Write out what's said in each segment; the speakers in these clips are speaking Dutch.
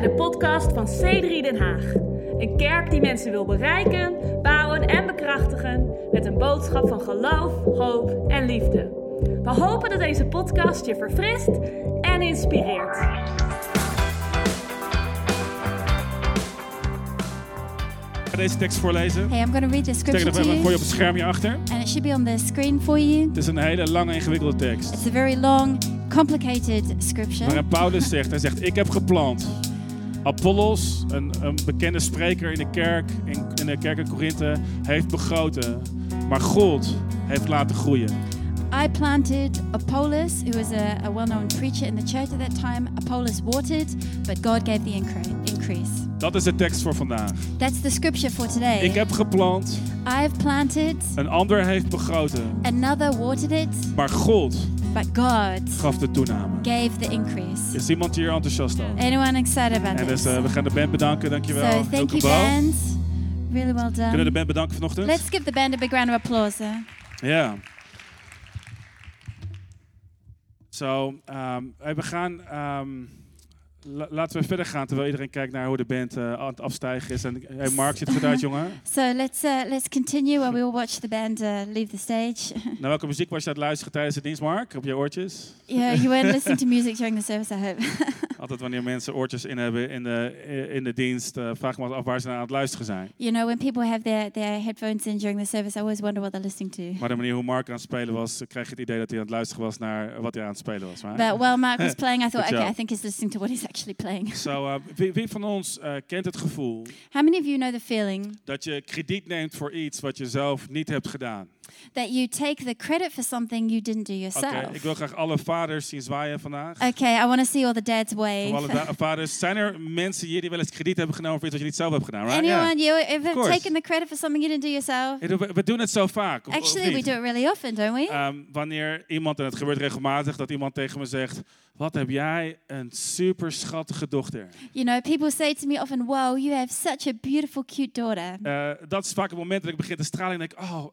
bij de podcast van C3 Den Haag. Een kerk die mensen wil bereiken, bouwen en bekrachtigen met een boodschap van geloof, hoop en liefde. We hopen dat deze podcast je verfrist en inspireert. Ik ga deze tekst voorlezen. Hey, I'm going to read the scripture dat to you, op het scherm hierachter. and it should be on the screen for you. Het is een hele lange, ingewikkelde tekst. It's a very long, complicated scripture. Waarin Paulus zegt, hij zegt, ik heb geplant. Apollos, een, een bekende spreker in de kerk, in, in de kerk in Korinthe, heeft begoten. Maar God heeft laten groeien. I planted Apollos, who was a, a well-known preacher in the church at that time. Apollos watered, but God gave the incre- increase. Dat is de tekst voor vandaag. That's the scripture for today. Ik heb geplant, I've planted, een ander heeft begoten. another watered it, Maar God but God gaf de toename. gave the increase. Is iemand hier enthousiast over? Anyone excited about En dus eh, we gaan de band bedanken, dankjewel. So thank you, band. Really well Kunnen we de done. band bedanken vanochtend? Let's give the band a big round of applause. eh? Ja. Zo, ehm, hey, we gaan. la- laten we verder gaan terwijl iedereen kijkt naar hoe de band eh, aan het afstijgen is. En hey Mark, ziet er goed uit, jongen. So let's uh, let's continue while we all watch the band uh, leave the stage. Naar welke muziek was je aan het luisteren tijdens de dienst, Mark? Op je oortjes? yeah, you weren't listening to music during the service, I hope. Altijd wanneer mensen oortjes in hebben in de, in de dienst, eh, vraag ik me af waar ze naar aan het luisteren zijn. you know, when people have their, their headphones in during the service, I always wonder what they're listening to. Maar de manier hoe Mark aan het spelen was, kreeg je het idee dat hij aan het luisteren was naar wat hij aan het spelen was. Maar, But while Mark was playing, I thought, okay. I think he's listening to what he's actually playing. Eh, wie, wie van ons eh, kent het gevoel How many of you know the feeling dat je krediet neemt voor iets wat je zelf niet hebt gedaan? That you take the credit for something you didn't do Oké, yourself? ik wil graag alle vaders zien zwaaien vandaag. Okay, I want to see all the dads Voor alle wave. da- vaders, zijn er mensen hier die wel eens krediet hebben genomen voor iets wat je niet zelf hebt gedaan? Right? Ja. Anyone, you ever course. taken the credit for something you didn't do yourself? We, we doen het zo vaak. of- of Actually, we niet? do it really often, don't we? Ehm, wanneer iemand, en het gebeurt regelmatig, dat iemand tegen me zegt: Wat heb jij een super schattige dochter? You know, people say to me often, "Wow, you have such a beautiful, cute daughter." Eh, dat is vaak het moment dat ik begin te stralen en denk: Oh,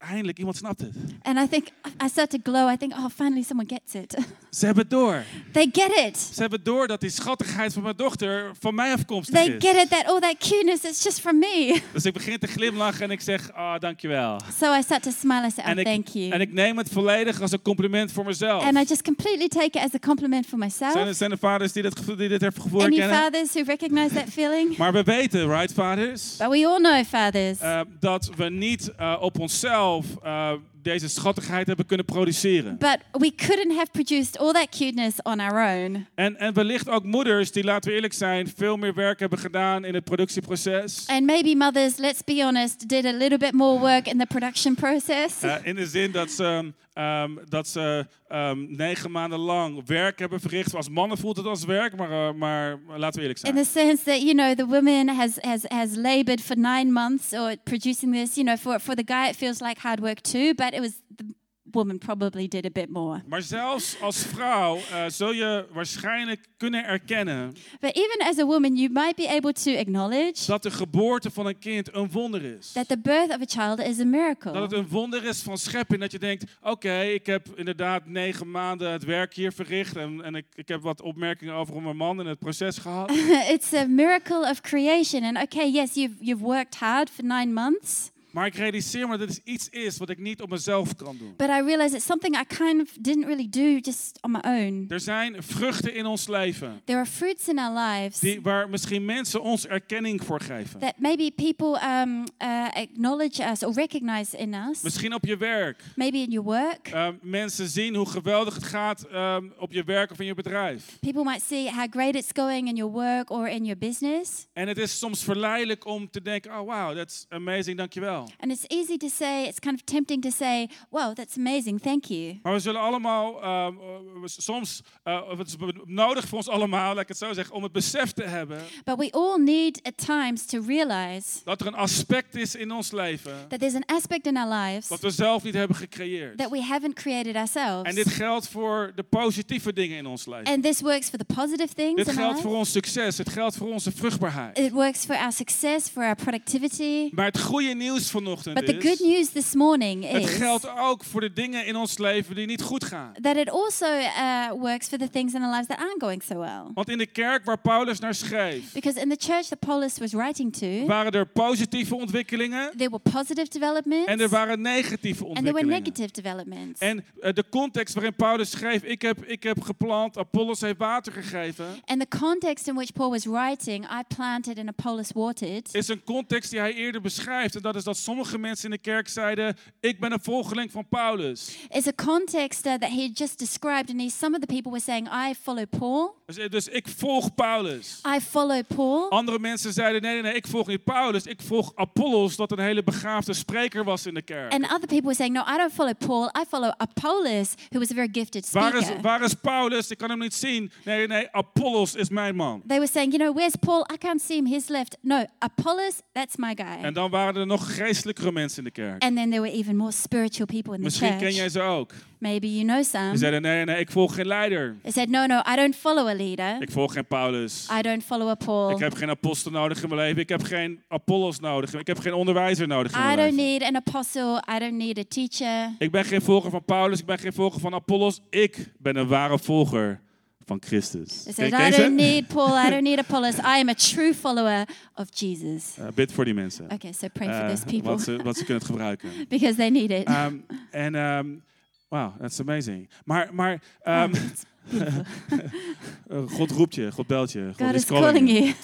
eindelijk iemand snapt het. And I think I start to glow. I think, "Oh, finally someone gets it. Ze hebben het door. they get it. Ze hebben het door dat die schattigheid van mijn dochter van mij afkomstig They is. get it that all that cuteness is just from me." Dus ik begin te glimlachen en ik zeg: Ah, dankjewel. so I start to smile. I say, "Oh, ik, thank you." en ik neem het volledig als een compliment voor mezelf. And I just completely take it as a compliment for myself. Zijn er, zijn er vaders die dit, gevoel, die dit gevoel Any herkennen? fathers who recognize that feeling? Maar we weten, right, vaders, But we all know fathers eh, dat we niet eh, op onszelf eh, deze schattigheid hebben kunnen produceren. But we couldn't have produced all that cuteness on our own. En, en wellicht ook moeders die, laten we eerlijk zijn, veel meer werk hebben gedaan in het productieproces. And maybe mothers, let's be honest, did a little bit more work in the production process. Eh, in de zin dat ze, ehm, dat ze ehm, negen maanden lang werk hebben verricht. Als mannen voelt het als werk, maar, eh, maar laten we eerlijk in zijn. the sense that, you know, the woman has, has, has labored for nine months or producing this. You know, for, for the guy, it feels like hard work too, but it was the woman probably did a bit more. Maar zelfs als vrouw eh, zul je waarschijnlijk kunnen erkennen But even as a woman, you might be able to acknowledge dat de geboorte van een kind een wonder is. that the birth of a child is a miracle. Dat het een wonder is van schepping. Dat je denkt, oké, ik heb inderdaad negen maanden het werk hier verricht. En, en ik, ik heb wat opmerkingen over mijn man in het proces gehad. it's a miracle of creation. And okay, yes, you've, you've worked hard for nine months. Maar ik realiseer me dat het iets is wat ik niet op mezelf kan doen. But I realize it's something I kind of didn't really do just on my own. Er zijn vruchten in ons leven. There are fruits in our lives Die, waar misschien mensen ons erkenning voor geven. that maybe people um, uh, acknowledge us or recognize in us. Misschien op je werk. Maybe in your work. Uh, mensen zien hoe geweldig het gaat um, op je werk of in je bedrijf. People might see how great it's going in your work or in your business. En het is soms verleidelijk om te denken, oh wow, that's amazing, dankjewel. And it's easy to say, it's kind of tempting to say, wow, that's amazing, thank you. Maar we zullen allemaal, uh, soms, uh, of het is nodig voor ons allemaal, laat ik het zo zeggen, om het besef te hebben But we all need at times to realize dat er een aspect is in ons leven that there's an aspect in our lives wat we zelf niet hebben gecreëerd. that we haven't created ourselves. En dit geldt voor de positieve dingen in ons leven. And this works for the positive things Dit in our geldt voor ons succes, het geldt voor onze vruchtbaarheid. It works for our success, for our productivity. Maar het goede nieuws vanochtend But the is, good news this morning het is geldt ook voor de dingen in ons leven die niet goed gaan. that it also uh, works for the things in our lives that aren't going so well. Want in de kerk waar Paulus naar schreef, Because in the church that Paulus was writing to, waren er positieve ontwikkelingen there were positive developments en er waren negatieve and there were ontwikkelingen. negative developments. En eh, de context waarin Paulus schreef, ik heb, ik heb geplant, Apollos heeft water gegeven, And the context in which Paul was writing, I planted and Apollos watered, is een context die hij eerder beschrijft. En dat is dat sommige mensen in de kerk zeiden, ik ben een volgeling van Paulus. is a context uh, that he had just described. And he, some of the people were saying, I follow Paul, Dus, dus ik volg Paulus. I follow Paul. Andere mensen zeiden, nee, nee, nee, ik volg niet Paulus, ik volg Apollos, dat een hele begaafde spreker was in de kerk. And other people were saying, No, I don't follow Paul, I follow Apollos, who was a very gifted Waar is, speaker. waar is Paulus? Ik kan hem niet zien. Nee, nee, nee, Apollos is mijn man. They were saying, You know, where's Paul? I can't see him, he's left. No, Apollos, that's my guy. En dan waren er nog geestelijkere mensen in de kerk. And then there were even more spiritual people in the Misschien ken church. jij ze ook. Maybe you know some. Die zeiden, nee, nee, ik volg geen leider. They said, No, no, I don't follow a leader. Ik volg geen Paulus. I don't follow a Paul. Ik heb geen apostel nodig in mijn leven. Ik heb geen Apollos nodig. Ik heb geen onderwijzer nodig in I mijn don't leven. need an apostle. I don't need a teacher. Ik ben geen volger van Paulus. Ik ben geen volger van Apollos. Ik ben een ware volger van Christus. I don't need Paul. I don't need Apollos. I am a true follower of Jesus. Eh, bid voor die mensen. Okay, so pray for Eh, those people want, ze, want ze kunnen het gebruiken. because they need it. Ehm, en, ehm wow, that's amazing. Maar, maar ehm, eh, God roept je, God belt je. God God is is calling you.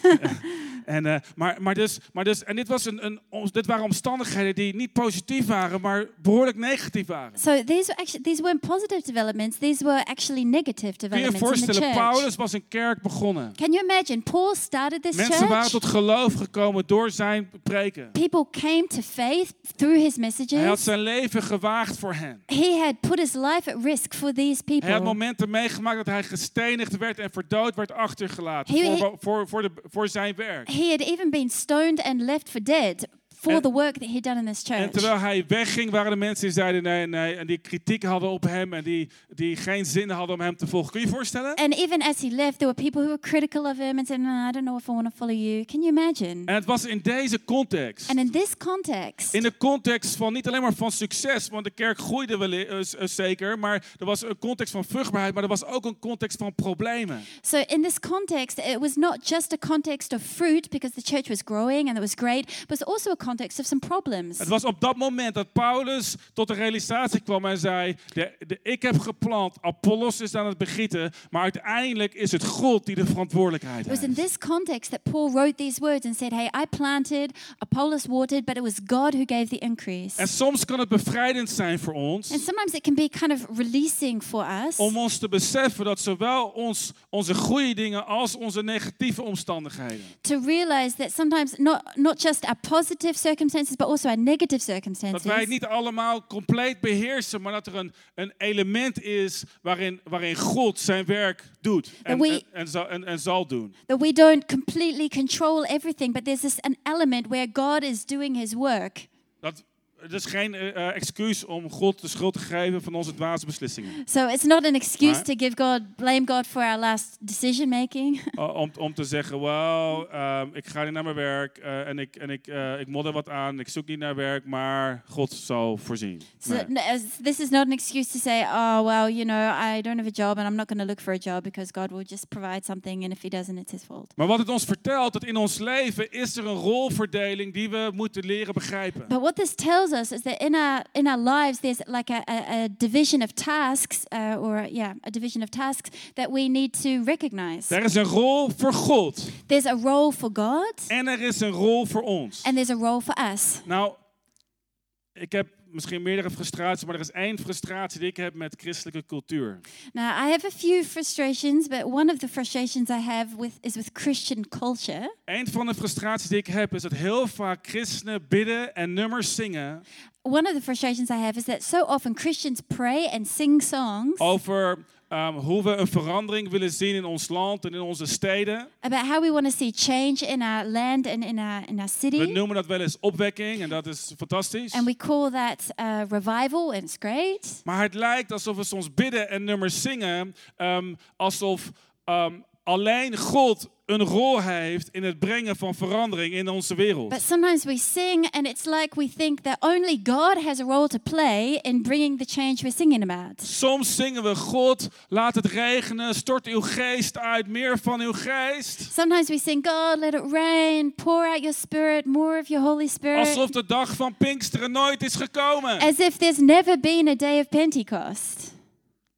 En, eh, maar, maar, dus, maar dus, en dit, was een, een, dit waren omstandigheden die niet positief waren, maar behoorlijk negatief waren. So these were actually these weren't positive developments. These were actually negative Kun je je developments in the voorstellen. Paulus was een kerk begonnen. Can you imagine? Paul started this Mensen waren church. tot geloof gekomen door zijn preken. People came to faith through his Hij had messages. zijn leven gewaagd voor hen. He had put his life at risk for these Hij had people. momenten meegemaakt dat hij gestenigd werd en verdood werd achtergelaten voor, voor, voor, de, voor zijn werk. He had even been stoned and left for dead for En- the work that he'd done in this En church. terwijl hij wegging, waren er mensen die zeiden nee, nee. En die kritiek hadden op hem en die, die geen zin hadden om hem te volgen. Kun je je voorstellen? And even as he left, there were people who were critical of him and said, no, I don't know if I want to follow you. Can you imagine? En het was in deze context. And in this context, In de context van niet alleen maar van succes, want de kerk groeide wel eh, eh, zeker, maar er was een context van vruchtbaarheid, maar er was ook een context van problemen. so in this context, it was not just a context of fruit because the church was growing and it was great, but it's also a context of some problems. Het was op dat moment dat Paulus tot de realisatie kwam en zei: de, de, Ik heb geplant, Apollos is aan het begieten, maar uiteindelijk is het God die de verantwoordelijkheid It was in heeft. this context that Paul wrote these words and said, Hey, I planted, Apollos watered, but it was God who gave the increase. En soms kan het bevrijdend zijn voor And ons sometimes it can be kind of releasing for us om ons te beseffen dat zowel ons, onze goede dingen als onze negatieve omstandigheden, to realize that sometimes not, not just our positive circumstances, but also our negative dat circumstances. wij het niet allemaal compleet beheersen, maar dat er een, een element is waarin, waarin God zijn werk doet en, we- en, en, zal, en, en zal doen. That we don't completely control everything, but there's this an element where God is doing his work. Dat, het is geen eh, eh, excuus om God de schuld te geven van onze dwaze beslissingen. So it's not an excuse Maar- to give God blame God for our last decision making. Om, om te zeggen, well, ehm, ik ga niet naar mijn werk eh, en, ik, en ik, ik modder wat aan, ik zoek niet naar werk, maar God zal voorzien. So Nee. this is not an excuse to say, oh well, you know, I don't have a job and I'm not going to look for a job because God will just provide something, and if He doesn't, it's His fault. Maar wat het ons vertelt, dat in ons leven is er een rolverdeling die we moeten leren begrijpen. But what this tells us is that in our in our lives, there's like a, a, a division of tasks, uh, or yeah, a division of tasks that we need to recognize. Er is een rol voor God There's a role for God, en er is een rol voor ons. and there's a role for us. Nou, ik heb misschien meerdere frustraties, maar er is één frustratie die ik heb met christelijke cultuur. Now, I have a few frustrations, but one of the frustrations I have with is with Christian culture. Een van de frustraties die ik heb is dat heel vaak christenen bidden en nummers zingen One of the frustrations I have is that so often Christians pray and sing songs over ehm, hoe we een verandering willen zien in ons land en in onze steden. about how we want to see change in our land and in our in our We city. noemen dat wel eens opwekking en dat is fantastisch. And we call that uh, revival, and it's great. Maar het lijkt alsof we soms bidden en nummers zingen, ehm, alsof, ehm, alleen God een rol heeft in het brengen van verandering in onze wereld. But sometimes we sing and it's like we think that only God has a role to play in bringing the change we're singing about. Soms zingen we, God, laat het regenen, stort uw geest uit, meer van uw geest. Sometimes we sing, God, let it rain, pour out your spirit, more of your Holy Spirit. Alsof de dag van Pinksteren nooit is gekomen. As if there's never been a day of Pentecost.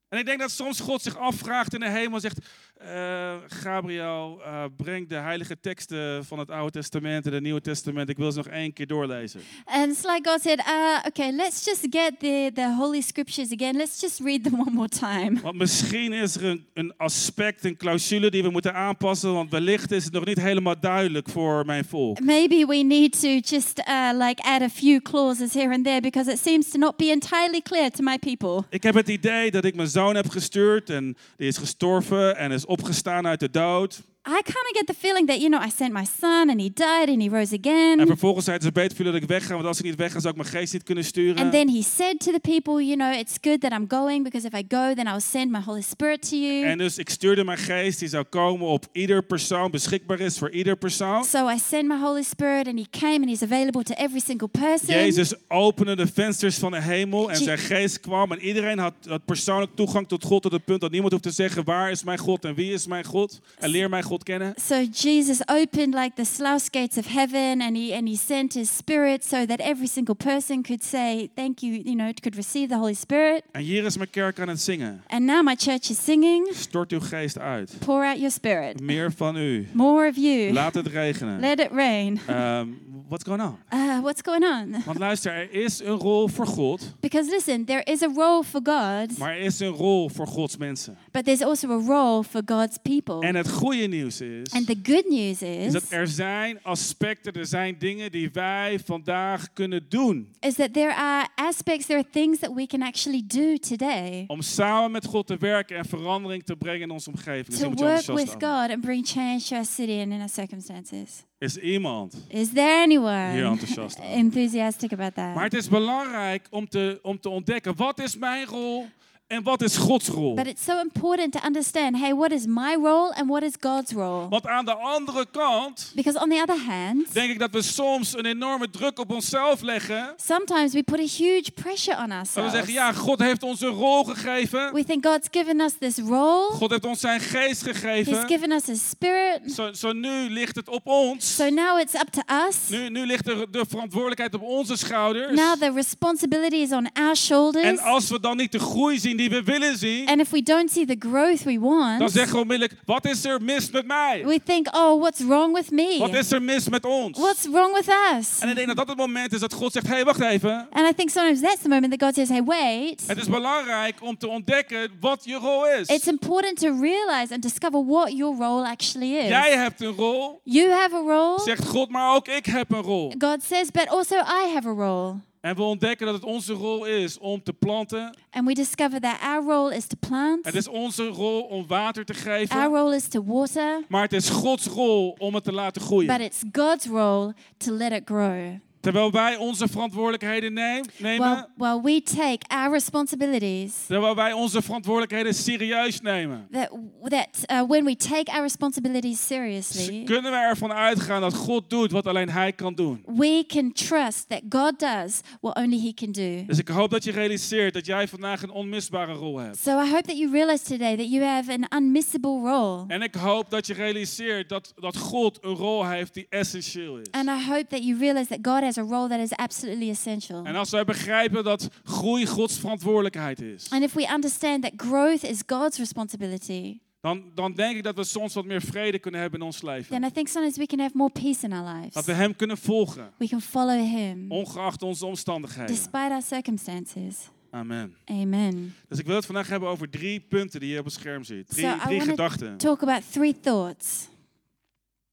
En ik denk dat soms God zich afvraagt in de hemel en zegt, eh, Gabriel, eh, breng de heilige teksten van het Oude Testament en het Nieuwe Testament. Ik wil ze nog één keer doorlezen. And it's like God said, uh, okay, let's just get the, the Holy Scriptures again. Let's just read them one more time. Want misschien is er een, een aspect, een clausule die we moeten aanpassen, want wellicht is het nog niet helemaal duidelijk voor mijn volk. Maybe we need to just uh, like add a few clauses here and there because it seems to not be entirely clear to my people. Ik heb het idee dat ik mijn zoon heb gestuurd en die is gestorven en is opgestaan uit de dood. I kind of get the feeling that, you know, I sent my son and he died and he rose En again. vervolgens zei ze beter dat ik wegga, want als ik niet wegga zou ik mijn geest niet kunnen sturen. And then he said to the people, you know, it's good that I'm going because if I go, then I'll send my Holy Spirit to you. En dus ik stuurde mijn geest, die zou komen op ieder persoon, beschikbaar is voor ieder persoon. So I sent my Holy Spirit and he came and he's available to every single person. Jezus opende de vensters van de hemel en Je- zijn geest kwam. En iedereen had, had persoonlijk toegang tot God tot het punt dat niemand hoeft te zeggen waar is mijn God en wie is mijn God. En leer mijn God kennen. So Jesus opened like the sluice gates of heaven and he and he sent his spirit so that every single person could say thank you, you know, could receive the Holy Spirit. En hier is mijn kerk aan het zingen. And now my church is singing, Stort uw geest uit. pour out your spirit. Meer van u. More of you. Laat het regenen. Let it rain. Ehm, what's going on? Uh, what's going on? Want luister, er is een rol voor God, Because listen, there is a role for God, maar er is een rol voor Gods mensen. but there's also a role for God's people. En het goede nieuws is, And the good news is is, dat er zijn aspecten, er zijn dingen die wij vandaag kunnen doen. is that there are aspects, there are things that we can actually do today Om samen met God te werken en verandering te brengen in onze omgeving. To work enthousiast with. God and bring change to our city and in our circumstances. Is iemand Is there hier anyone enthousiast aan? enthusiastic about Maar that? het is belangrijk om te, om te ontdekken, wat is mijn rol en wat is Gods rol? But it's so important to understand hey, what is my role and what is God's role? Want aan de andere kant Because on the other hand, denk ik dat we soms een enorme druk op onszelf leggen. sometimes we put a huge pressure on Dat we ourselves. zeggen, ja, God heeft ons een rol gegeven. We think God's given us this role, God heeft ons zijn geest He's gegeven. given us His Spirit. Zo, zo nu ligt het op ons. So now it's up to us. Nu, nu ligt er de verantwoordelijkheid op onze schouders. Now the responsibility is on our shoulders. En als we dan niet de groei zien die we willen zien, And if we don't see the growth we dan want, zeggen we onmiddellijk, wat is er mis met mij? we think, oh, what's wrong with Wat me? is er mis met ons? What's wrong with us? En ik denk dat dat het moment is dat God zegt, hey, wacht even. And I think sometimes that's the moment that God says, hey, wait. Het is belangrijk om te ontdekken wat je rol is. It's important to realize and discover what your role actually is. Jij hebt een rol, You have a role. zegt God, maar ook ik heb een rol. God says, but also I have a role. En we ontdekken dat het onze rol is om te planten. And we discover that our role is to plant, Het is onze rol om water te our geven. role is to water, Maar het is Gods rol om het te laten but groeien. it's God's role to let it grow. Terwijl wij onze verantwoordelijkheden neem- nemen. Well, well, we take our responsibilities. Terwijl wij onze verantwoordelijkheden serieus nemen. That that uh, when we take our responsibilities seriously, Kunnen we ervan uitgaan dat God doet wat alleen Hij kan doen. we can trust that God does what only He can do. Dus ik hoop dat je realiseert dat jij vandaag een onmisbare rol hebt. So I hope that you realize today that you have an unmissable role. En ik hoop dat je realiseert dat, dat God een rol heeft die essentieel is. And I hope that you realize that God has a role that is absolutely essential. En als wij begrijpen dat groei Gods verantwoordelijkheid is, And if we understand that growth is God's responsibility, dan, dan denk ik dat we soms wat meer vrede kunnen hebben in ons then leven. I think sometimes we can have more peace in our Dat lives. we Hem kunnen volgen, We can follow Him ongeacht onze omstandigheden. despite our circumstances. Amen. Amen. Dus ik wil het vandaag hebben over drie punten die je op het scherm ziet. Drie, So drie gedachten. Talk about three thoughts.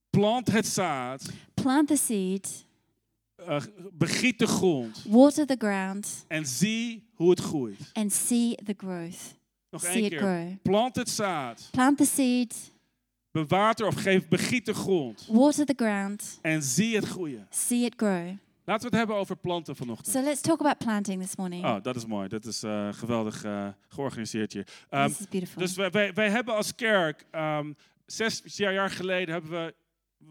Plant het zaad, Plant the seed, uh, begiet de grond water the ground, en zie hoe het groeit. and see the growth. Nog See één keer. grow. Plant het zaad, Plant the seed, bewater of geef begiet de grond water the ground, en zie het groeien. see it grow. Laten we het hebben over planten vanochtend. So let's talk about planting this morning. Oh, dat is mooi. Dat is eh, geweldig eh, georganiseerd hier. Ehm, this is beautiful. dus wij, wij, wij hebben als kerk ehm, zes jaar geleden hebben we,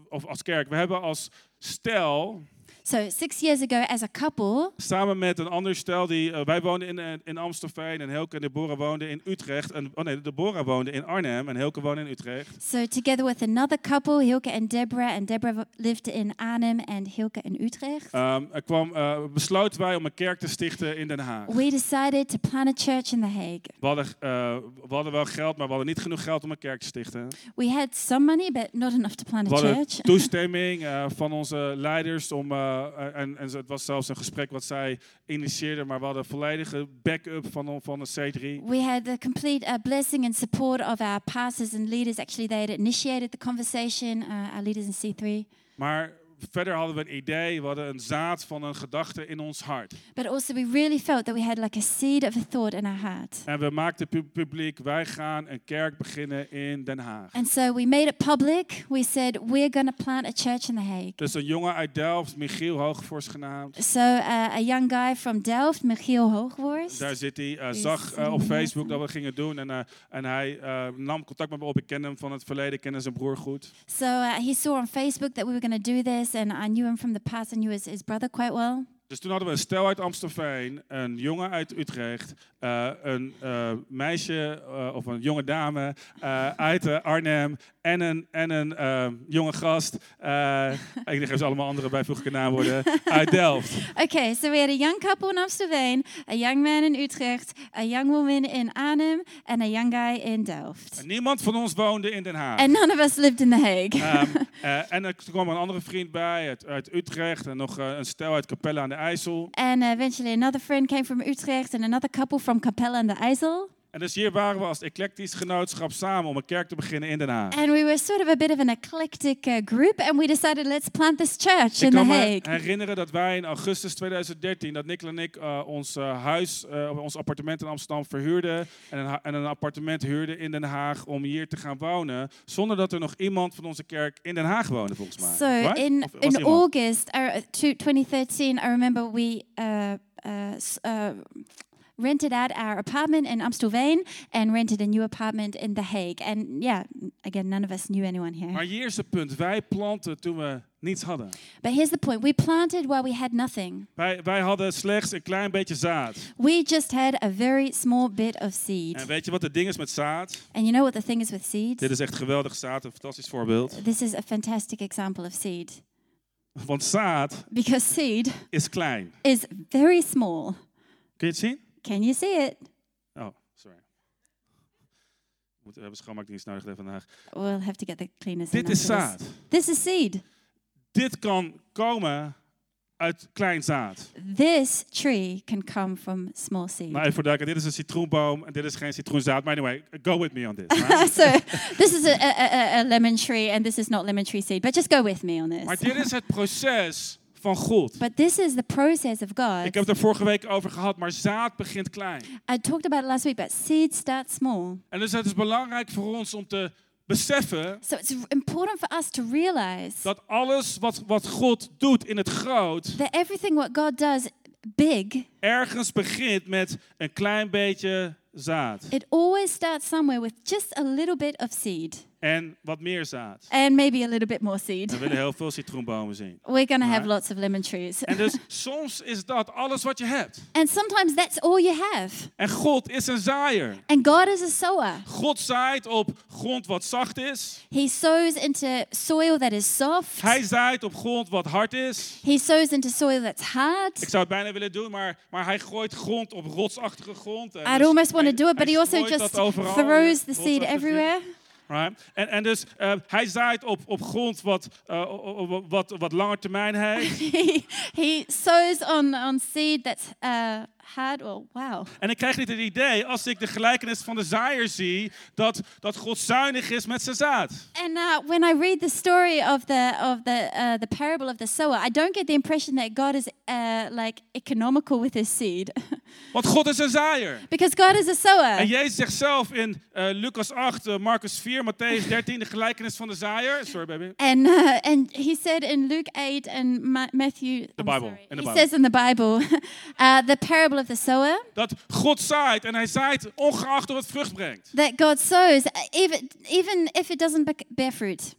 of als kerk, we hebben als stel So, six years ago, as a couple, Samen met een ander stel, die, eh, wij woonden in, eh, in Amstelveen en Helke en Deborah woonden in Utrecht. En, oh nee, Deborah woonde in Arnhem en Helke woonde in Utrecht. so together with another couple, Hilke and Deborah, and Deborah lived in Arnhem and Hilke in Utrecht, Ehm, er kwam, eh, besloten wij om een kerk te stichten in Den Haag. we decided to plant a church in The Hague. We hadden, eh, we hadden wel geld, maar we hadden niet genoeg geld om een kerk te stichten. We had some money, but not enough to plant We a hadden church. toestemming eh, van onze leiders om, eh, en, en het was zelfs een gesprek wat zij initieerden, maar we hadden volledige backup van, van de C3. We had the complete uh, blessing and support of our pastors and leaders. Actually, they had initiated the conversation, uh, our leaders in C3. Maar verder hadden we een idee, we hadden een zaad van een gedachte in ons hart. But also, we really felt that we had like a seed of a thought in our heart. En we maakten pu- publiek, wij gaan een kerk beginnen in Den Haag. And so we made it public. We said, we're going to plant a church in The Hague. Dus een jongen uit Delft, Michiel Hoogvorst genaamd. So uh, a young guy from Delft, Michiel Hoogworst, Daar zit hij, Is zag eh, op Facebook dat we gingen doen. En, eh, en hij nam contact met me op. Ik ken hem van het verleden, ik ken zijn broer goed. So uh, he saw on Facebook that we were going to do this, and I knew him from the past. I knew his, his brother quite well. Dus toen hadden we een stel uit Amstelveen, een jongen uit Utrecht, eh, een eh, meisje eh, of een jonge dame uit Arnhem en een, en een jonge gast. ik denk ze allemaal andere bijvoeglijke naamwoorden uit Delft. Okay, so we had a young couple in Amsterdam, a young man in Utrecht, a young woman in Arnhem, and a young guy in Delft. En niemand van ons woonde in Den Haag. And none of us lived in The Hague. Ehm, eh, en er kwam een andere vriend bij uit, uit Utrecht en nog een stel uit Capelle aan de IJssel. and eventually another friend came from Utrecht and another couple from Capelle aan de IJssel. En dus hier waren we als eclectisch genootschap samen om een kerk te beginnen in Den Haag. And we were sort of a bit of an eclectic uh, group, and we decided let's plant this church Ik in The kan me Hague. herinneren dat wij in augustus 2013, dat Nick en ik eh, ons eh, huis, eh, ons appartement in Amsterdam verhuurden en een, en een appartement huurden in Den Haag om hier te gaan wonen, zonder dat er nog iemand van onze kerk in Den Haag woonde volgens mij. So Right? in Of in iemand? August uh, to 2013, I remember we uh, rented out our apartment in Amstelveen and rented a new apartment in The Hague. And yeah, again, none of us knew anyone here. Maar hier is het punt, wij planten toen we niets hadden. But here's the point: we planted while we had nothing. Wij, wij hadden slechts een klein beetje zaad. We just had a very small bit of seed. En weet je wat het ding is met zaad? And you know what the thing is with seed? Dit is echt geweldig zaad, een fantastisch voorbeeld. This is a fantastic example of seed Want zaad because seed is klein. is very small. Kun je het zien? Can you see it? Oh, sorry. We hebben schoonmaakdienst nodig vandaag. We'll have to get the cleaners. Dit is zaad. This. is seed. Dit kan komen uit klein zaad. This tree can come from small seed. Nou, even duidelijkheid, dit is een citroenboom en dit is geen citroenzaad. Maar anyway, go with me on this. right? so this is a, a, lemon tree, and this is not lemon tree seed. But just go with me on maar this. dit is het proces van God. But this is the process of Ik God. heb het er vorige week over gehad, maar zaad begint klein. I talked about it last week, but seed starts small. En dus het is belangrijk voor ons om te beseffen So it's important for us to realize dat alles wat, wat God doet in het groot, that everything what God does big, ergens begint met een klein beetje zaad. it always starts somewhere with just a little bit of seed En wat meer zaad. and maybe a little bit more seed. We willen heel veel citroenbomen zien. We're going to have lots of lemon trees. En dus soms is dat alles wat je hebt. And sometimes that's all you have. En God is een zaaier. And God is a sower. God zaait op grond wat zacht is. He sows into soil that is soft. Hij zaait op grond wat hard is. He sows into soil that's hard. Ik zou het bijna willen doen, maar, maar hij gooit grond op rotsachtige grond. I'd dus almost want to do it, but he also just throws the seed everywhere. Right? En, en dus eh, hij zaait op, op grond wat, o- wat, wat langer termijn heeft. he, he sows on, on seed that's uh, hard. Well, wow. En ik krijg niet het idee, als ik de gelijkenis van de zaaier zie, dat, dat God zuinig is met zijn zaad. And uh, when I read the story of the of the uh, the parable of the sower, I don't get the impression that God is uh, like economical with his seed. Want God is een zaaier. Because God is a sower. En Jezus zegt zelf in eh, Lucas 8, eh, Marcus 4, Matthäus 13, de gelijkenis van de zaaier. Sorry, baby. And uh, and he said in Luke 8 and Ma- Matthew, I'm Bible, sorry, the he Bible. says in the Bible, uh, the parable of the sower, Dat God zaait en hij zaait ongeacht of het vrucht brengt. that God sows even even if it doesn't bear fruit,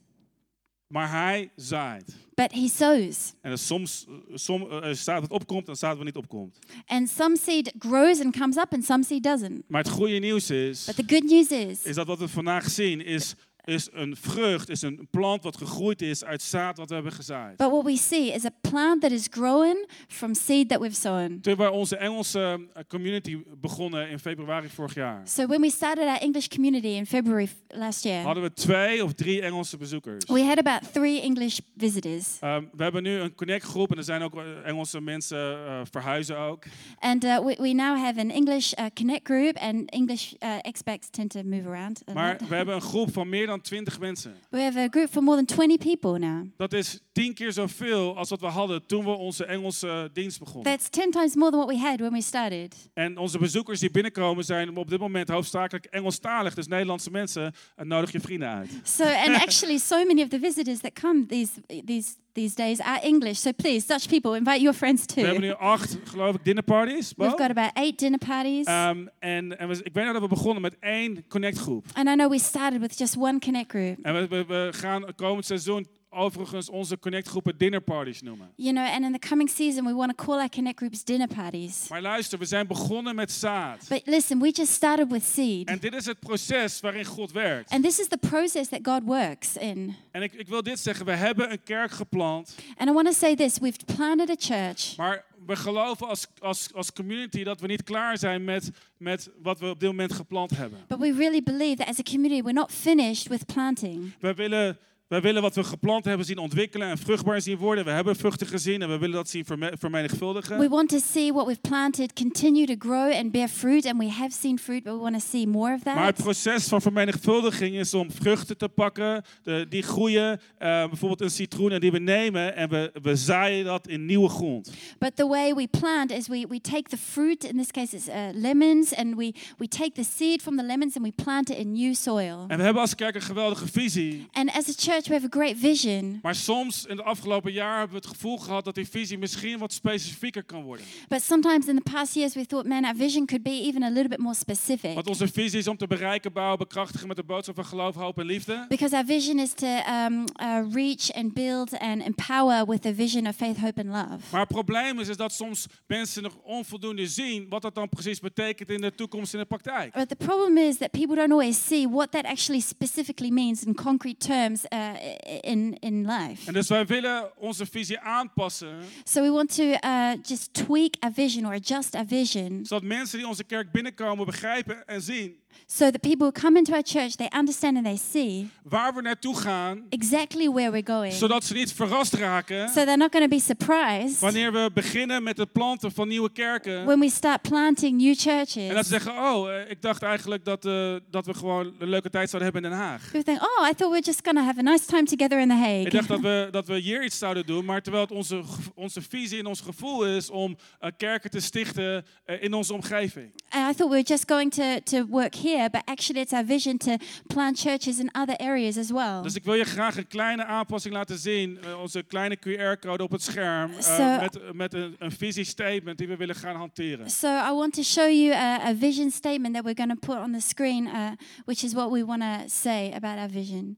Maar hij zaait. but he sows. En er soms eh, som, eh, er staat het opkomt en staat wat niet opkomt. And some seed grows and comes up, and some seed doesn't. Maar het goede nieuws is, But the good news is is dat wat we vandaag zien, is, is een vrucht, is een plant wat gegroeid is uit zaad wat we hebben gezaaid. But what we see is a plant that is growing from seed that we've sown. Toen we onze Engelse eh, community begonnen in februari vorig jaar, So when we started our English community in February last year, hadden we twee of drie Engelse bezoekers. we had about three English visitors. Ehm, we hebben nu een connect groep en er zijn ook eh, Engelse mensen eh, verhuizen ook. And uh, we, we now have an English uh, connect group, and English uh, expats tend to move around. Maar we hebben een groep van meer dan 20 mensen. We have a group for more than 20 people now. Dat is tien keer zoveel als wat we hadden toen we onze Engelse dienst begonnen. That's 10 times more than what we had when we started. En onze bezoekers die binnenkomen zijn op dit moment hoofdzakelijk Engelstalig. Dus Nederlandse mensen, eh, nodig je vrienden uit. So, and actually, so many of the visitors that come these these these days are English. So please, Dutch people, invite your friends We hebben too. nu acht, geloof ik, dinnerparties. Bo? We've got about eight dinner parties. Ehm, en en we, ik weet nog dat we begonnen met één connectgroep. And I know we started with just one connect group. En we, we, we gaan komend seizoen overigens onze connectgroepen dinnerparties noemen. You know, and in the coming season, we want to call our connect groups dinner parties. Maar luister, we zijn begonnen met zaad. But listen, we just started with seed. En dit is het proces waarin God werkt. And this is the process that God works in. En ik, ik wil dit zeggen, we hebben een kerk geplant. And I want to say this we've planted a church, Maar we geloven als, als, als community dat we niet klaar zijn met, met wat we op dit moment geplant hebben. but we really believe that as a community, we're not finished with planting. We willen, we willen wat we geplant hebben zien ontwikkelen en vruchtbaar zien worden. We hebben vruchten gezien en we willen dat zien verme- vermenigvuldigen. We want to see what we've planted continue to grow and bear fruit, and we have seen fruit, but we want to see more of Maar het that. proces van vermenigvuldiging is om vruchten te pakken, de, die groeien. eh, bijvoorbeeld een citroen en die we nemen en we, we zaaien dat in nieuwe grond. But the way we plant is we, we take the fruit, in this case it's uh, lemons, and we, we take the seed from the lemons and we plant it in new soil. En we hebben als kerk een geweldige visie. And as a church, we have a great vision. Maar soms in het afgelopen jaar hebben we het gevoel gehad dat die visie misschien wat specifieker kan worden. But sometimes in the past years, we thought, man, our vision could be even a little bit more specific. Want onze visie is om te bereiken, bouwen, bekrachtigen met de boodschap van geloof, hoop en liefde. Because our vision is to um, uh, reach and build and empower with a vision of faith, hope, and love. Maar het probleem is, is dat soms mensen nog onvoldoende zien wat dat dan precies betekent in de toekomst in de praktijk. But the problem is that people don't always see what that actually specifically means in concrete terms uh, i- in, in life. En dus wij willen onze visie aanpassen, So we want to uh, just tweak our vision or adjust our vision zodat mensen die onze kerk binnenkomen begrijpen en zien so that people who come into our church, they understand and they see waar we naartoe gaan, exactly where we're going. zodat ze niet verrast raken So they're not going to be surprised wanneer we beginnen met het planten van nieuwe kerken. when we start planting new En dat churches. ze zeggen, oh, eh, ik dacht eigenlijk dat, eh, dat we gewoon een leuke tijd zouden hebben in Den Haag. People think, oh, I thought we we're just going to have a nice time together in The Ik dacht dat Hague. we, dat we hier iets zouden doen, maar terwijl het onze, onze visie en ons gevoel is om eh, kerken te stichten eh, in onze omgeving. And I thought we were just going to, to work here, but actually it's our vision to plant churches in other areas as well. Dus ik wil je graag een kleine aanpassing laten zien. eh, onze kleine QR-code op het scherm. eh, Zo. met met een, een visiestatement die we willen gaan hanteren. So I want to show you a, a vision statement that we're going to put on the screen, uh, which is what we want to say about our vision.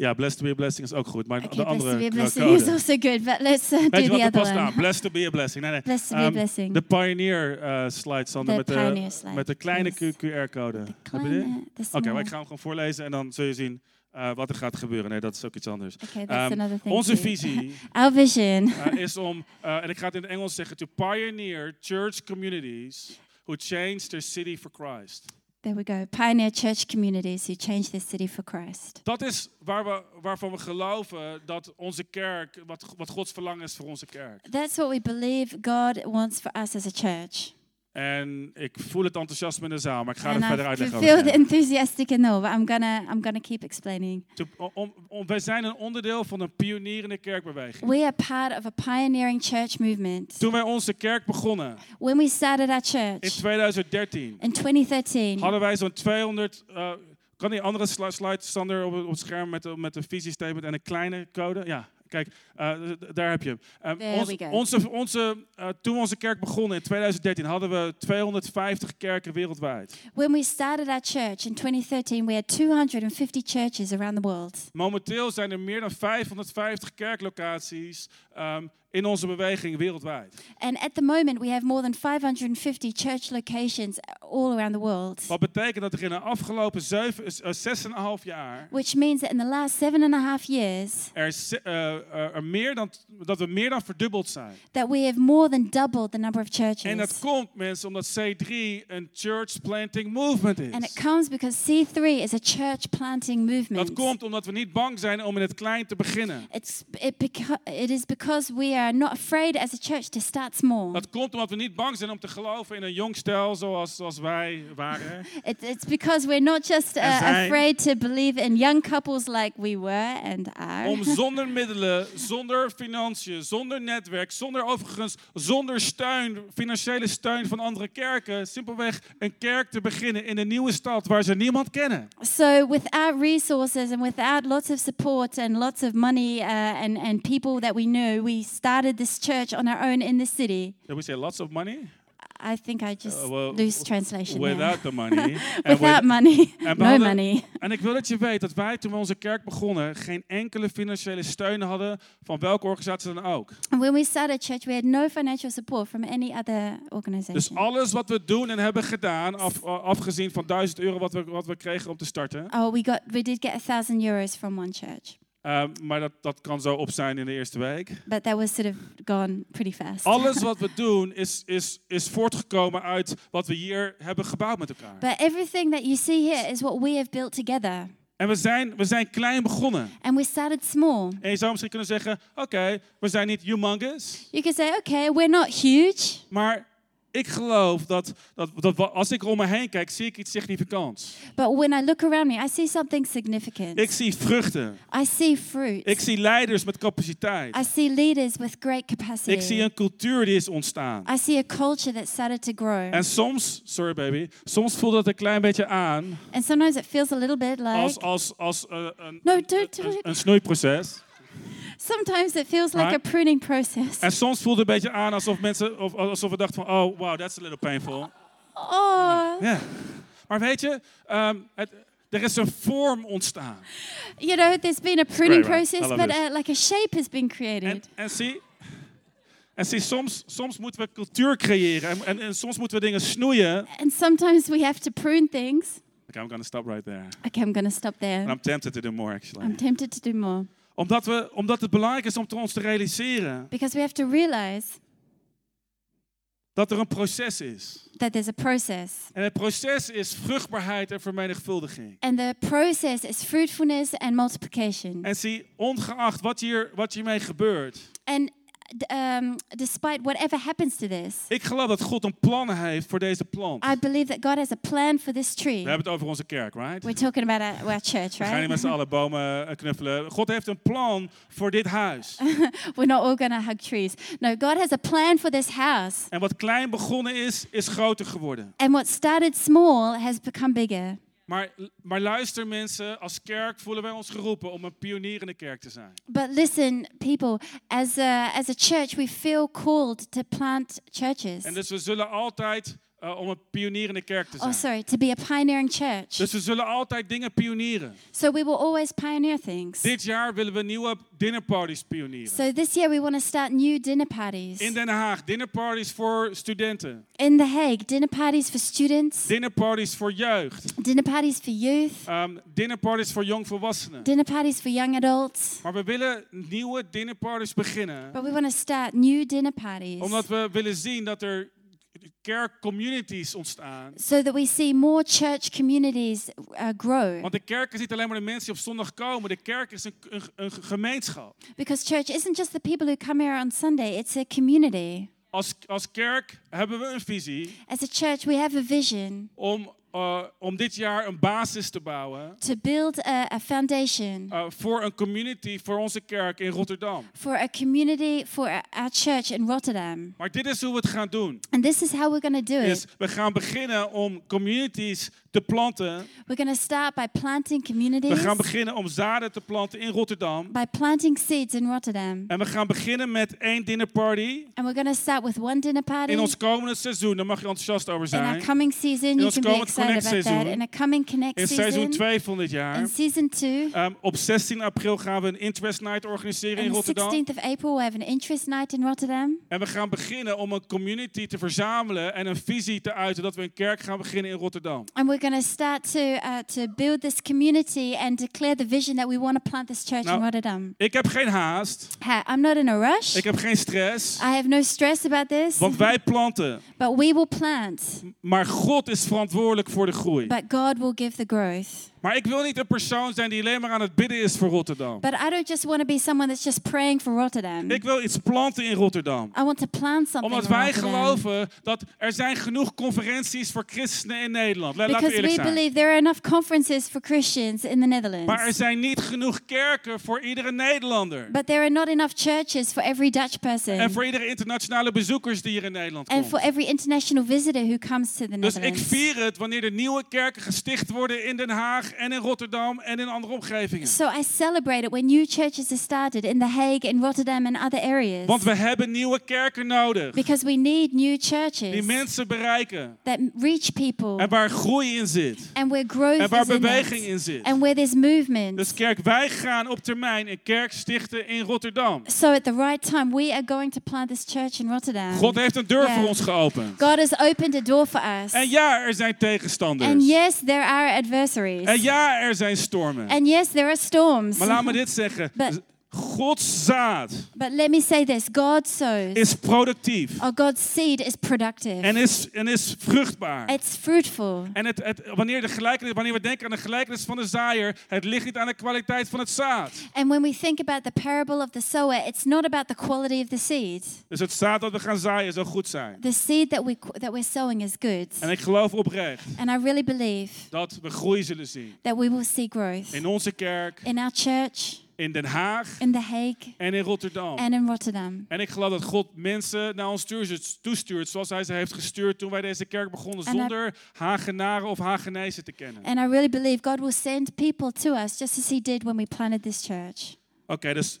Ja, blessed to be a blessing is ook goed. Maar Okay, de blessed andere to be a blessing is also good, but let's uh, do the er other aan? one. Blessed to be a blessing. Nee, nee. Blessed to be a Ehm, blessing. De Pioneer eh, slide, Sander, De met, de, slide, met de kleine yes. QR-code. Heb je Oké, maar ik ga hem gewoon voorlezen en dan zul je zien eh, wat er gaat gebeuren. Nee, dat is ook iets anders. Okay, that's Ehm, another thing. onze visie Our vision eh, is om, en ik ga het in het Engels zeggen, to pioneer church communities who change their city for Christ. There we go. Pioneer church communities who change their city for Christ. Dat is waar we, waarvan we geloven dat onze kerk, wat, wat Gods verlangen is voor onze kerk. That's what we believe God wants for us as a church. En ik voel het enthousiasme in de zaal, maar ik ga het verder I uitleggen. feel over the enthusiastic all, but I'm gonna I'm gonna keep explaining. Te- om- om- wij zijn een onderdeel van een pionierende kerkbeweging. We are part of a pioneering church movement. Toen wij onze kerk begonnen When we started our in church 2013, in 2013, hadden wij zo'n 200. eh, kan die andere sli- slide Sander op, het- op het scherm met met de visiestatement en een kleine code? Ja, kijk, d- daar heb je hem. Ons- go. onze, onze, eh, toen we onze kerk begonnen in 2013 hadden we 250 kerken wereldwijd. when we started our church in 2013, we had 250 churches around the world. Momenteel zijn er meer dan 550 kerklocaties ehm, in onze beweging wereldwijd. And at the moment, we have more than 550 church locations all around the world. Wat betekent dat er in de afgelopen zeven- eh, zes en een half jaar Which means that in the last seven and a half years, er, eh, eh, er meer dan, dat we meer dan verdubbeld zijn. that we have more than doubled the number of churches. En dat komt, mensen, omdat C3 een church planting movement And it is. comes because C3 is a church planting movement. Dat komt omdat we niet bang zijn om in het klein te beginnen. It's, it, it is because we are not afraid as a church to start small. Dat komt omdat we niet bang zijn om te geloven in een jong stel zoals, zoals wij waren. It, it's because we're not just uh, afraid to believe in young couples like we were and are. Om zonder middelen, zonder financiën, zonder netwerk, zonder overigens, zonder steun, financiële steun van andere kerken, simpelweg een kerk te beginnen in een nieuwe stad waar ze niemand kennen. So, without resources and without lots of support and lots of money uh, and, and people that we knew, we started this church on our own in the city. Did we say lots of money? I think I just Uh, well, lose translation. Without the money. Without with- money, no hadden- money. En ik wil dat je weet dat wij toen we onze kerk begonnen geen enkele financiële steun hadden van welke organisatie dan ook. When we started church, we had no financial support from any other organization. Dus alles wat we doen en hebben gedaan, af, afgezien van 1000 euro wat we, wat we kregen om te starten. Oh, we got we did get a thousand euros from one church, eh, maar dat, dat kan zo op zijn in de eerste week. but that was sort of gone pretty fast. Alles wat we doen is, is, is voortgekomen uit wat we hier hebben gebouwd met elkaar. But everything that you see here is what we have built together, En we zijn, we zijn klein begonnen. and we started small. En je zou misschien kunnen zeggen, oké, we zijn niet humongous. You could say, okay, we're not huge, Maar ik geloof dat, dat, dat als ik om me heen kijk, zie ik iets significants. but when I look around me, I see something significant. Ik zie vruchten. I see fruit. Ik zie leiders met capaciteit. I see leaders with great capacity. Ik zie een cultuur die is ontstaan. I see a culture that started to grow. En soms, sorry baby, soms voelt dat een klein beetje aan and sometimes it feels a little bit like. als, als, als eh, een, No, don't een snoeiproces. Sometimes it feels like a pruning process. En soms voelt het een beetje aan alsof mensen, of, alsof we dachten van, oh wow, that's a little painful. Oh, Ja. Maar weet je, ehm, het, er is een vorm ontstaan. you know, there's been a pruning great, process, but this. uh, like a shape has been En, created. en zie, en zie soms, soms moeten we cultuur creëren en, en, en soms moeten we dingen snoeien. And sometimes we have to prune things. Okay, I'm gonna stop right there. Okay, I'm going to stop there. And I'm tempted to do more actually. I'm tempted to do more Omdat, we, omdat het belangrijk is om te ons te realiseren because we have to realize dat er een proces is. that there's a process. En het proces is vruchtbaarheid en vermenigvuldiging. And the process is fruitfulness and multiplication. En zie, ongeacht wat, hier, wat hiermee gebeurt. And um, despite whatever happens to this, Ik geloof dat God een plan heeft voor deze plant. I believe that God has a plan for this tree. We hebben het over onze kerk, right? We're talking about our, our church, We gaan niet met right? z'n allen bomen eh, knuffelen. God heeft een plan voor dit huis. We're not all going to hug trees. No, God has a plan for this house. En wat klein begonnen is, is groter geworden. And what started small has become bigger. Maar, maar luister mensen, als kerk voelen wij ons geroepen om een pionierende kerk te zijn. But listen, people, as a, as a church, we feel called to plant churches. En dus we zullen altijd eh, om een pionierende kerk te Oh, zijn. sorry, to be a pioneering church. Dus we zullen altijd dingen pionieren. So we will always pioneer things. Dit jaar willen we nieuwe dinnerparties pionieren. So this year we want to start new dinner parties. In Den Haag, dinnerparties voor studenten. In The Hague, dinner parties for students, Dinnerparties voor jeugd. dinner parties for youth, Ehm dinnerparties voor jongvolwassenen. dinner parties for young adults. Maar we willen nieuwe dinnerparties beginnen. But we want to start new dinner parties Omdat we willen zien dat er kerkcommunities ontstaan. so that we see more church communities uh, grow. Want de kerk is niet alleen maar de mensen die op zondag komen. De kerk is een, een, een gemeenschap. Because church isn't just the people who come here on Sunday, it's a community. Als, als kerk hebben we een visie As a church, we have a vision om, eh, om dit jaar een basis te bouwen to build a, a foundation eh, voor een community voor onze kerk in Rotterdam. for a community, for our our church in Rotterdam. Maar dit is hoe we het gaan doen. And this is how we're going to do Is it. we gaan beginnen om communities te planten. We're going to start by planting We communities, gaan beginnen om zaden te planten in Rotterdam. by planting seeds in Rotterdam. En we gaan beginnen met één dinnerparty And we're going to start with one dinner party. in ons komende seizoen. Daar mag je enthousiast over In our zijn. coming season, you ons can be seizoen. In a coming Connect In seizoen season, 2 van dit jaar. in season two, Ehm, op 16 april gaan we een Interest Night organiseren in on the Rotterdam. 16th of April, we have an interest night in Rotterdam. En we gaan beginnen om een community te verzamelen en een visie te uiten dat we een kerk gaan beginnen in Rotterdam. And we're going to start to, uh, to build this community and declare the vision that we want to plant this church in Nou, Rotterdam. Ik heb geen haast, Ha, I'm not in a rush. ik heb geen stress, I have no stress about this. want wij planten. But we will plant. Maar God is verantwoordelijk voor de groei. But God will give the growth. Maar ik wil niet een persoon zijn die alleen maar aan het bidden is voor Rotterdam. But I don't just want to be someone that's just praying for Rotterdam. Ik wil iets planten in Rotterdam. I want to plant something Omdat wij geloven dat er zijn genoeg conferenties voor christenen in Nederland. Laat- we Because eerlijk we zijn. believe there are enough conferences for Christians in the Netherlands. Maar er zijn niet genoeg kerken voor iedere Nederlander. But there are not enough churches for every Dutch person. En voor iedere internationale bezoekers die hier in Nederland and for komen. every international visitor who comes to the Dus ik Netherlands. vier het wanneer er nieuwe kerken gesticht worden in Den Haag en in Rotterdam en in andere omgevingen. So I celebrate it when new churches are started in The Hague, in Rotterdam, and other areas. Want we hebben nieuwe kerken nodig. because we need new Die churches mensen bereiken. that reach people En waar groei in zit. and where growth En waar in beweging it, in zit. and where there's movement. Dus kerk, wij gaan op termijn een kerk stichten in Rotterdam. so at the right time, we are going to plant this church in Rotterdam. God heeft een deur Ja. voor ons geopend. God has opened a door for us. En ja, er zijn tegenstanders. and yes, there are adversaries. En ja, er zijn stormen. and yes, there are storms. Maar laat me dit zeggen. But- Gods zaad but let me say this God sows. is productief. or God's seed is productive. En is, en is vruchtbaar. it's fruitful. En het, het, wanneer, de gelijkenis, wanneer we denken aan de gelijkenis van de zaaier, het ligt niet aan de kwaliteit van het zaad. And when we think about the parable of the sower, it's not about the quality of the seed. Dus het zaad dat we gaan zaaien zal goed zijn. The seed that we that we're sowing is good. En ik geloof oprecht And I really believe dat we groei zullen zien. that we will see growth In onze kerk, in our church, in Den Haag in The Hague, en in Rotterdam. and in Rotterdam. En ik geloof dat God mensen naar ons toestuurt- zoals hij ze heeft gestuurd toen wij deze kerk begonnen, En zonder Hagenaren of Hagenezen te kennen. And I really believe God will send people to us just as He did when we planted this church. Oké, dus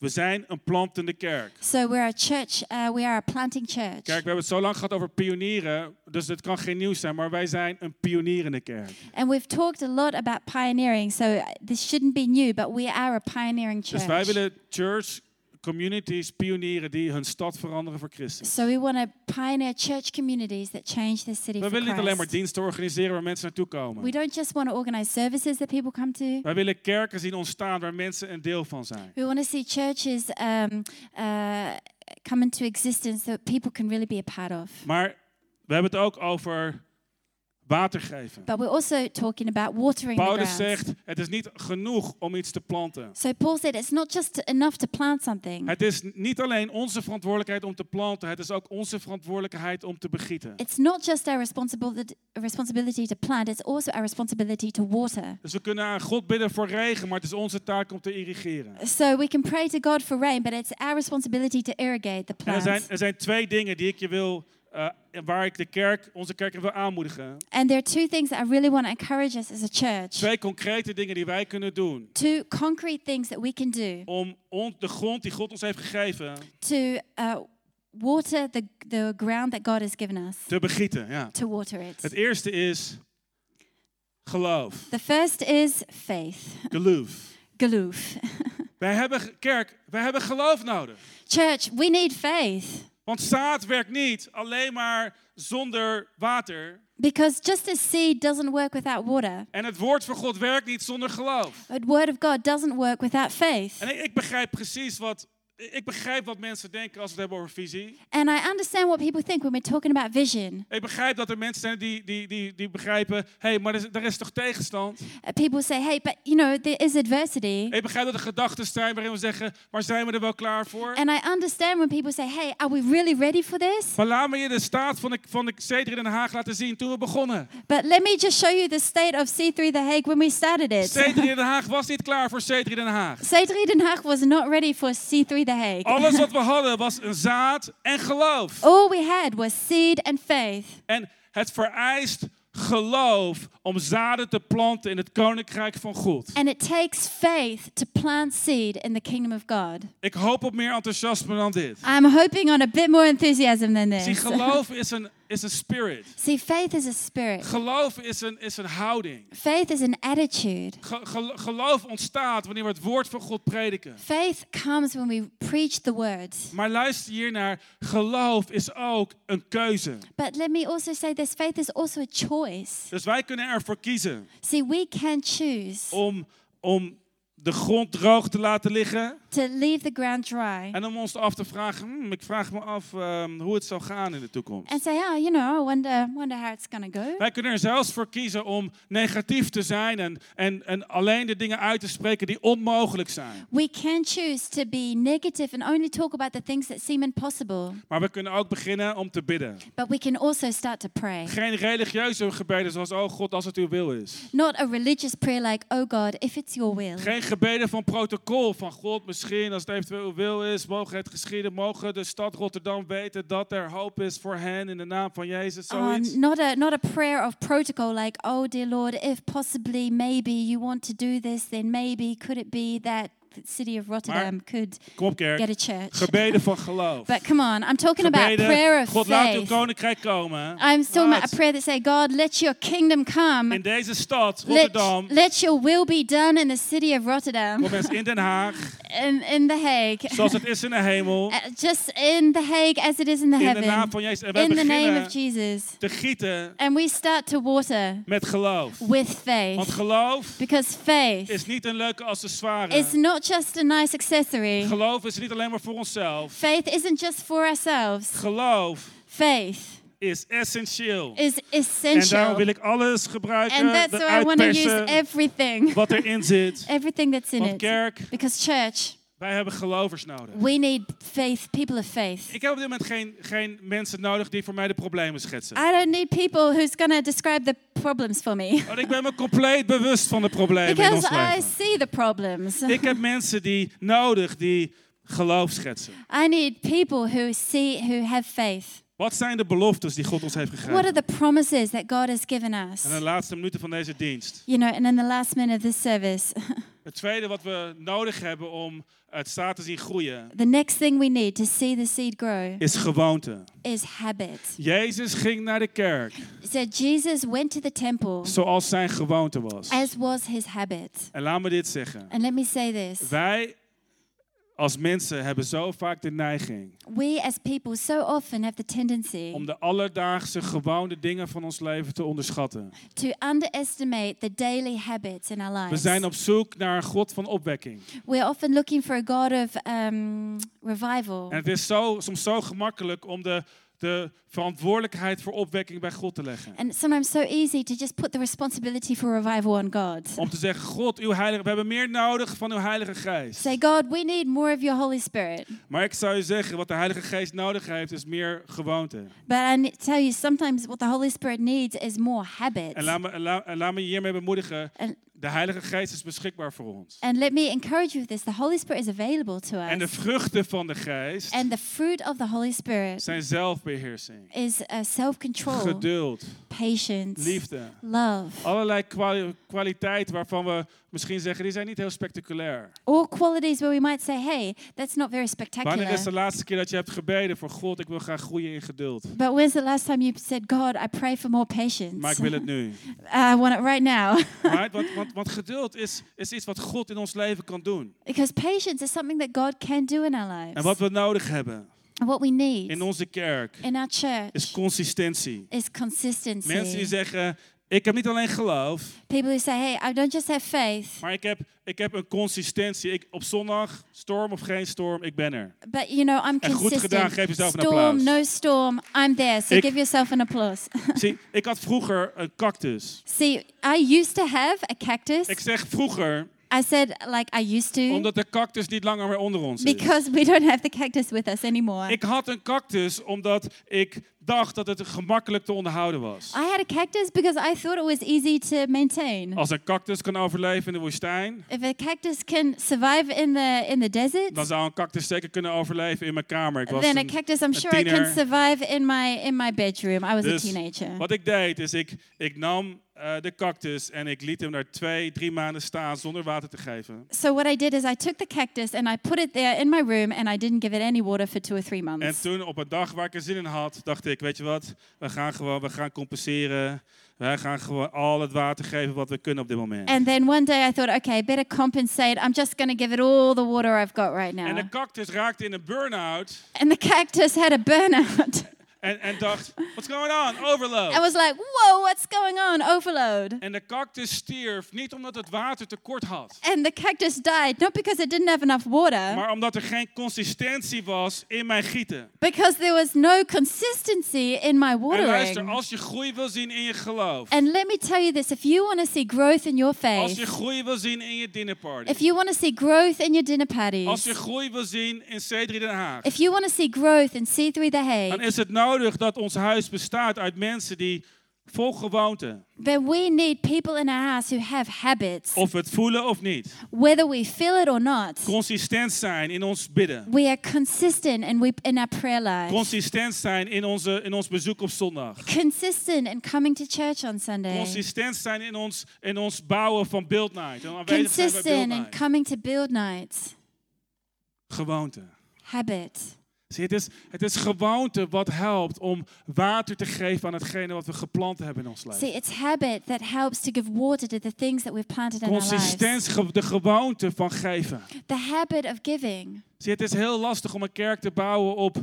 we zijn een plantende kerk. So we're a church, uh, we are a planting church. Kijk, we hebben het zo lang gehad over pionieren, dus het kan geen nieuws zijn, maar wij zijn een pionierende kerk. And we've talked a lot about pioneering, so this shouldn't be new, but we are a pioneering church. Dus wij willen church communities pionieren die hun stad veranderen voor Christus. So we want to pioneer church communities that change the city We for willen niet alleen maar Christ. diensten organiseren waar mensen naartoe We komen. don't just want to organize services that people come to. Wij willen kerken zien ontstaan waar mensen een deel van zijn. We want to see churches um, uh, come into existence that people can really be a part of. Maar we hebben het ook over water geven. But we're also talking about watering the Paulus ground. zegt, het is niet genoeg om iets te planten. So Paul said it's not just enough to plant something. Het is niet alleen onze verantwoordelijkheid om te planten, het is ook onze verantwoordelijkheid om te begieten. It's not just our responsibility, to plant, it's also our responsibility to water. Dus we kunnen aan God bidden voor regen, maar het is onze taak om te irrigeren. So we can pray to God for rain, but it's our responsibility to irrigate the En er zijn, er zijn twee dingen die ik je wil, eh, waar ik de kerk, onze kerk wil aanmoedigen. And there are two things that I really want to encourage us as a church. Twee concrete dingen die wij kunnen doen Two concrete things that we can do om on- de grond die God ons heeft gegeven to uh, water the, the ground that God has given us, te begieten. Ja. to water it. Het eerste is geloof. The first is faith, Geloof. geloof. Wij hebben kerk, wij hebben geloof nodig. Church, we need faith Want zaad werkt niet alleen maar zonder water. because just as seed doesn't work without water, En het woord van God werkt niet zonder geloof. the word of God doesn't work without faith. En ik, ik begrijp precies wat ik begrijp wat mensen denken als we het hebben over visie. And I understand what people think when we're talking about vision. Ik begrijp dat er mensen zijn die, die, die, die begrijpen, hé, hey, maar er is, er is toch tegenstand? Uh, people say, hey, but you know, there is adversity. Ik begrijp dat er gedachten zijn waarin we zeggen, maar zijn we er wel klaar voor? And I understand when people say, hey, are we really ready for this? Maar laat me je de staat van de, van de C3 in Den Haag laten zien toen we begonnen. But let me just show you the state of C3 The Hague when we started it. C3 in Den Haag was niet klaar voor C3 Den Haag. C3 Den Haag was not ready for C3 The Alles wat we hadden was een zaad en geloof. All we had was seed and faith. En het vereist geloof om zaden te planten in het koninkrijk van God. And it takes faith to plant seed in the kingdom of God. Ik hoop op meer enthousiasme dan dit. I'm hoping on a bit more enthusiasm than Zie, this. geloof is een, is een spirit. See, faith is a spirit. Geloof is een, is een houding. Faith is an attitude. Ge- gel- geloof ontstaat wanneer we het woord van God prediken. Faith comes when we preach the word. Maar luister hier naar, geloof is ook een keuze. But let me also say this faith is also a choice. Dus wij kunnen ervoor kiezen See, we can choose om, om de grond droog te laten liggen. To leave the ground dry En om ons af te vragen, hmm, ik vraag me af ehm, hoe het zal gaan in de toekomst. and say, oh, you know, I wonder, wonder how it's going to go. Wij kunnen er zelfs voor kiezen om negatief te zijn en, en, en alleen de dingen uit te spreken die onmogelijk zijn. We can choose to be negative and only talk about the things that seem impossible. Maar we kunnen ook beginnen om te bidden. But we can also start to pray. Geen religieuze gebeden zoals, oh God, als het uw wil is. Not a religious prayer like, oh God, if it's your will. Geen gebeden van protocol van God, misschien als het eventueel uw wil is, mogen het geschieden, mogen de stad Rotterdam weten dat er hoop is voor hen in de naam van Jezus. Uh, Zoiets. not a not a prayer of protocol like, oh dear Lord, if possibly maybe you want to do this, then maybe could it be that city of Rotterdam could Kom op kerk. get a church? Gebeden van geloof. But come on, I'm talking about prayer Gebeden, of God laat uw faith. koninkrijk komen. I'm talking about a prayer that say, God, let your kingdom come. in deze stad, Let, Rotterdam, let your will be done in the city of Rotterdam, kom eens in Den Haag, in, in the Hague. zoals het is in de hemel. Uh, Just in the Hague as it is in the In de heaven. naam van Jezus. En In the name of Jesus. te gieten And we start to water met geloof. with Want faith. geloof Because faith is niet een leuke accessoire. is not just a nice accessory. Geloof is niet alleen maar voor onszelf. Faith isn't just for ourselves. Geloof Faith is essentieel. is essential. En daarom wil ik alles gebruiken, And that's why I want to use everything. wat erin zit. Everything that's in Want it. kerk, Because church, wij hebben gelovers nodig. we need faith, people of faith. Ik heb op dit moment geen, geen mensen nodig die voor mij de problemen schetsen. I don't need people who's to describe the problems for me. Want ik ben me compleet bewust van de problemen in Because ons I leven. see the problems. Ik heb mensen die nodig die geloof schetsen. I need people who see, who have faith. Wat zijn de beloftes die God ons heeft What are gegeven? the promises that God has given us? En de laatste minuten van deze dienst. You know, and in the last minute of this service, Het tweede wat we nodig hebben om het staat te zien groeien, the next thing we need to see the seed grow is gewoonte. is habit. Jezus ging naar de kerk So Jesus went to the temple zoals zijn gewoonte was. as was his habit. En laat me dit zeggen. And let me say this Wij als mensen hebben zo vaak de neiging we as people so often have the tendency om de alledaagse gewone dingen van ons leven te onderschatten. to underestimate the daily habits in our We zijn op zoek naar een God van opwekking. We're often looking for a God of um, revival. En het is zo, soms zo gemakkelijk om de, de verantwoordelijkheid voor opwekking bij God te leggen. And sometimes so easy to just put the responsibility for revival on God. Om te zeggen, God, uw heilige, we hebben meer nodig van uw Heilige Geest. Say, God, we need more of your Holy Spirit. Maar ik zou je zeggen, wat de Heilige Geest nodig heeft, is meer gewoonte. But I tell you, sometimes what the Holy Spirit needs is more habits. En laat me, en laat, me je hiermee bemoedigen, And, de Heilige Geest is beschikbaar voor ons. and let me encourage you with this. The Holy Spirit is available to En de us. vruchten van de Geest And the fruit of the Holy Spirit zijn zelfbeheersing, is uh, self-control, geduld, patience, liefde. love. Allerlei kwali- kwaliteiten waarvan we misschien zeggen, die zijn niet heel spectaculair. All qualities where we might say, hey, that's not very Wanneer spectacular. is de laatste keer dat je hebt gebeden voor God, ik wil graag groeien in geduld. But when's the last time you said, God, I pray for more patience? Maar ik wil het nu. I want it right now. Right? Want, want, want geduld is, is iets wat God in ons leven kan doen. because patience is something that God can do in our lives. En wat we nodig hebben And what we need in onze kerk in our church is consistentie. is consistency. Mensen die zeggen, Ik heb niet alleen geloof, People who say, hey, I don't just have faith, maar ik heb, ik heb een consistentie. Ik, op zondag, storm of geen storm, ik ben er. but you know, I'm En goed consistent. gedaan, geef jezelf een storm, applaus. no storm, I'm there. So Ik- give yourself an applause. Zie, ik had vroeger een cactus. See, I used to have a cactus. Ik zeg vroeger, I said, like, I used to. omdat de cactus niet langer meer onder ons is. Because we don't have the cactus with us anymore. Ik had een cactus omdat ik dacht dat het gemakkelijk te onderhouden was. I had a cactus because I thought it was easy to maintain. Als een cactus kan overleven in de woestijn, If a cactus can survive in the in the desert, dan zou een cactus zeker kunnen overleven in mijn kamer. Ik was then a een- cactus I'm sure it can survive in my in my bedroom. I was Dus a teenager. Wat ik deed is, ik, ik nam eh, de cactus en ik liet hem daar twee, drie maanden staan zonder water te geven. So what I did is I took the cactus and I put it there in my room and I didn't give it any water for two or three En months. toen op een dag waar ik er zin in had, dacht ik, weet je wat, we gaan gewoon, we gaan compenseren. Wij gaan gewoon al het water geven wat we kunnen op dit moment. And then one day I thought, okay, better compensate. I'm just going to give it all the water I've got right En now. de cactus raakte in een burn-out And the cactus had a burnout. en, en dacht, what's going on? Overload. I was like, whoa, what's going on? Overload. En de cactus stierf niet omdat het water tekort had, And the cactus died, not because it didn't have enough water, maar omdat er geen consistentie was in mijn gieten. because there was no consistency in my En luister, watering. als je groei wil zien in je geloof, And let me tell you this if you want to see growth in your als je faith, groei wil zien in je dinnerparty, if you want to see growth in your dinner als je parties, groei wil zien in C3 Den Haag, if you want to see growth in C3 The dan Hague, is het nodig dat ons huis bestaat uit mensen die vol gewoonte, we need people in our house who have habits, of we het voelen of niet, whether we feel it or not. consistent zijn in ons bidden, We are consistent and we in our prayer life. consistent zijn in, onze, in ons bezoek op zondag, Consistent in coming to church on Sunday. consistent zijn in ons, in ons bouwen van Build Night. Build Consistent in Night. coming to build nights. Gewoonte. Habit. Zie, het, is, het is gewoonte wat helpt om water te geven aan hetgene wat we geplant hebben in ons leven. See, it's habit that helps to give water to the things that we've planted in our lives. Consistentie, ge- de gewoonte van geven. The habit of giving. Zie, het is heel lastig om een kerk te bouwen op,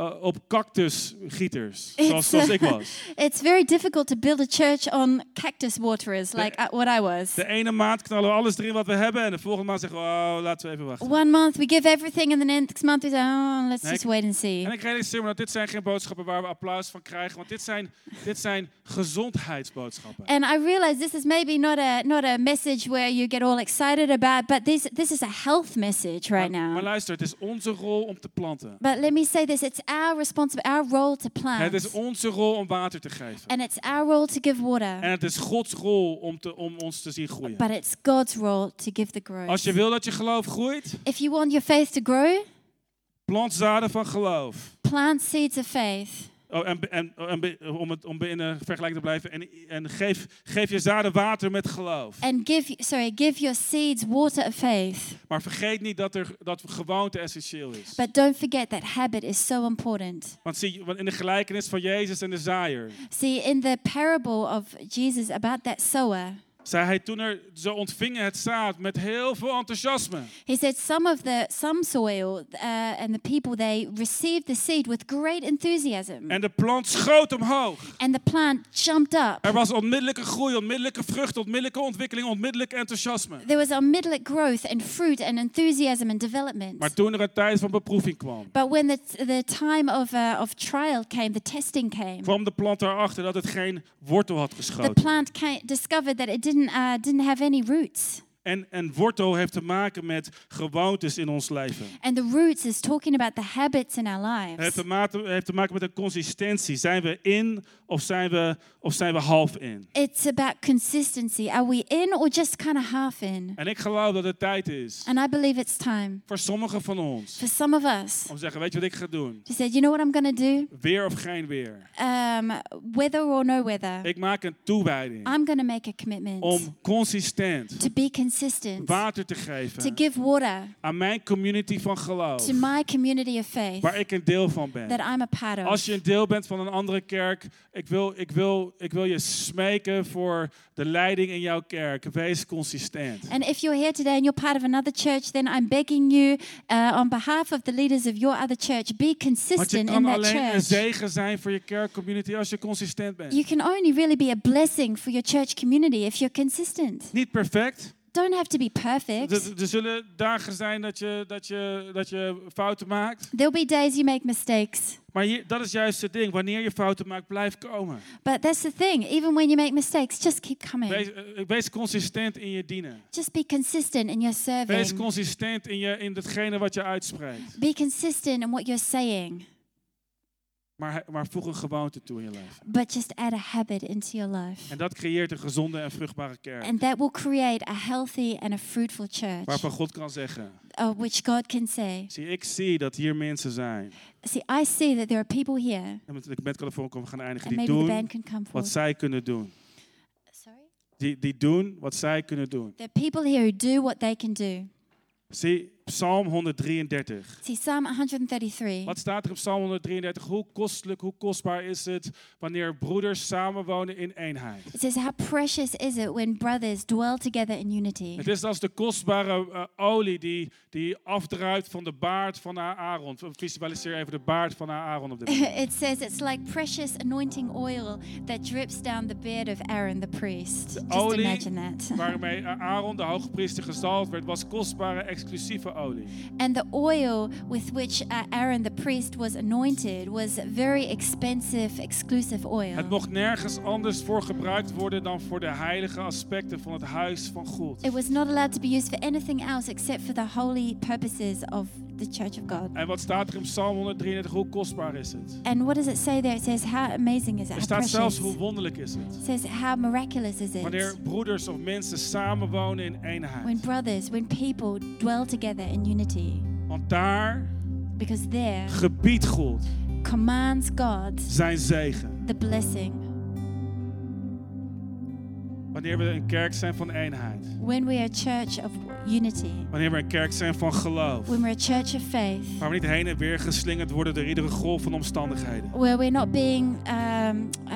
eh, op cactusgieters, zoals, zoals uh, ik was. It's very difficult to build a church on cactus waterers like uh, what I was. De ene maand knallen we alles erin wat we hebben en de volgende maand zeggen we, oh, laten we even wachten. One month we give everything, and the next month we say, oh, let's Nee, just wait and see. En ik realiseer me dat dit zijn geen boodschappen waar we applaus van krijgen, want dit zijn, dit zijn gezondheidsboodschappen. And I realize this is maybe not a not a message where you get all excited about, but this this is a health message right Maar, maar now. luister, het is onze rol om te planten. But let me say this: it's our responsibility, our role to Het plant, is onze rol om water te geven. and it's our role to give En water. het is Gods rol om, te, om ons te zien groeien. But it's God's role to give the growth. Als je wil dat je geloof groeit, If you want your faith to grow, plant zaden van geloof. plant seeds of faith. Oh, en, en, en be- om, het, om in de vergelijking te blijven. En, en geef, geef je zaden water met geloof. And give sorry, give your seeds water of faith. Maar vergeet niet dat, er, dat gewoonte essentieel is. But don't forget that habit is so important. Want zie, in de gelijkenis van Jezus en de zaaier. See, in the parable of Jesus about that sower, Zei hij toen er, ze ontvingen het zaad met heel veel enthousiasme. he said some of the some soil uh, and the people they received the seed with great enthusiasm, En de plant schoot omhoog. and the plant jumped up. Er was onmiddellijke groei, onmiddellijke vrucht, onmiddellijke ontwikkeling, onmiddellijk enthousiasme. There was immediate growth and fruit and enthusiasm and development. Maar toen er een tijd van beproeving kwam, But when the, the time of, uh, of trial came, the testing came, kwam de plant erachter dat het geen wortel had the geschoten. plant came, discovered that it didn't, uh, didn't have any roots. En, en wortel heeft te maken met gewoontes in ons leven. And the roots is talking about the habits in our Het heeft lives. te, maken, heeft te maken met een consistentie. Zijn we in of zijn we, of zijn we half in? It's about consistency. Are we in or just kind of half in? En ik geloof dat het tijd is And I believe it's time voor sommigen van ons for some of us om te zeggen, weet je wat ik ga doen? to say, you know what I'm going to do? Weer of geen weer. Um, whether or no weather, Ik maak een toewijding I'm going to make a commitment om consistent to be in consistent, water te to geven give water aan mijn community van geloof, to my community of faith waar ik een deel van ben. that I'm a part of. Als je een deel bent van een andere kerk, ik wil, ik wil, ik wil je smeken voor de leiding in jouw kerk. Wees consistent. And if you're here today and you're part of another church, then I'm begging you uh, on behalf of the leaders of your other church, be Want je consistent in kan that alleen een church. zegen zijn voor je kerkcommunity als je consistent bent. You can only really be a blessing for your church community if you're consistent. Niet perfect. Don't have to be perfect. Er, er zullen dagen zijn dat je, dat, je, dat je fouten maakt. There'll be days you make mistakes. Maar hier, dat is juist het ding. Wanneer je fouten maakt, blijf komen. But that's the thing. Even when you make mistakes, just keep coming. Wees, eh, wees consistent in je dienen. Just be consistent in your Wees serving. consistent in, je, in datgene wat je uitspreekt. Be consistent in what you're saying. Maar, maar voeg een gewoonte toe in je leven. But just add a habit into your life. En dat creëert een gezonde en vruchtbare kerk. And that will create a healthy and a fruitful church. Waarvan God kan zeggen. of which God can say, Zie, ik zie dat hier mensen zijn. See, I see that there are people here, En met de bandcalifoon komen we gaan eindigen. and Die doen band can come wat zij kunnen doen. Sorry? Die, die doen wat zij kunnen doen. There are people here who do what they can do. Zie, Psalm 133. See, Psalm 133. Wat staat er op Psalm 133? Hoe kostelijk, hoe kostbaar is het wanneer broeders samenwonen in eenheid? It says, How precious is it when brothers dwell together in unity? Het is als de kostbare eh, olie die, die afdruipt van de baard van Aaron. Visualiseer even de baard van Aaron op moment. It says it's like precious anointing oil that drips down the beard of Aaron the priest. Just olie imagine that. waarmee Aaron, de hoge priester, gezalfd werd, was kostbare, exclusieve olie. And the oil with which uh, Aaron the priest was anointed was very expensive, exclusive oil. Het mocht nergens anders voor gebruikt worden dan voor de heilige aspecten van het huis van God. It was not allowed to be used for anything else except for the holy purposes of the church of God. En wat staat er in Psalm 133? Hoe kostbaar is het? And what does it say there? It says, How amazing is it? Er How staat precious. zelfs hoe wonderlijk is het. It says, How miraculous is Wanneer it? broeders of mensen samenwonen in When eenheid. brothers, when people dwell together in unity. Want daar Because there gebiedt God commands God zijn zegen. the blessing. Wanneer we een kerk zijn van eenheid. When we are a church of unity, Wanneer we een kerk zijn van geloof. when we're a church of faith, Waar we niet heen en weer geslingerd worden door iedere golf van omstandigheden. where we're not being um, uh,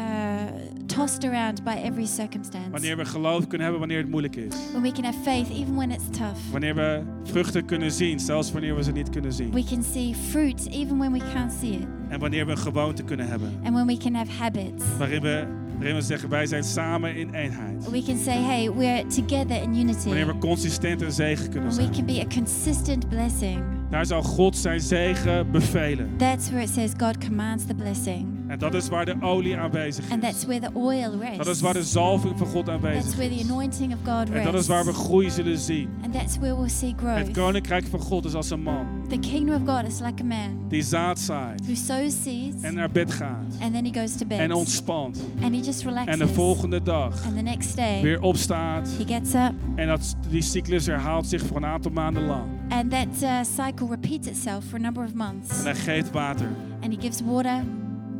tossed around by every circumstance, Wanneer we geloof kunnen hebben wanneer het moeilijk is. when we can have faith even when it's tough, Wanneer we vruchten kunnen zien, zelfs wanneer we ze niet kunnen zien. we can see fruit even when we can't see it, En wanneer we een gewoonte kunnen hebben. and when we can have habits. Waarin we, waarin we zeggen, wij zijn samen in eenheid. We can say, hey, we're together in unity. Wanneer we consistent en zegen kunnen And we zijn. can be a consistent blessing. Daar zal God zijn zegen bevelen. That's where it says God commands the blessing. En dat is waar de olie aanwezig And is. that's where the oil rests. Dat is waar de zalving van God That's aanwezig where the is. anointing of God En rests. dat is waar we groei zullen zien. And that's where we'll see Het growth. koninkrijk van God is als een man The kingdom of God is like a man die zaad zaait who sows seeds en naar bed gaat and then he goes to bed. en ontspant. and he just relaxes. En de volgende dag and the next day weer opstaat. he gets up En dat, die cyclus herhaalt zich voor een aantal maanden lang. And that uh, cycle repeats itself for a number of months. En hij geeft water. and he gives water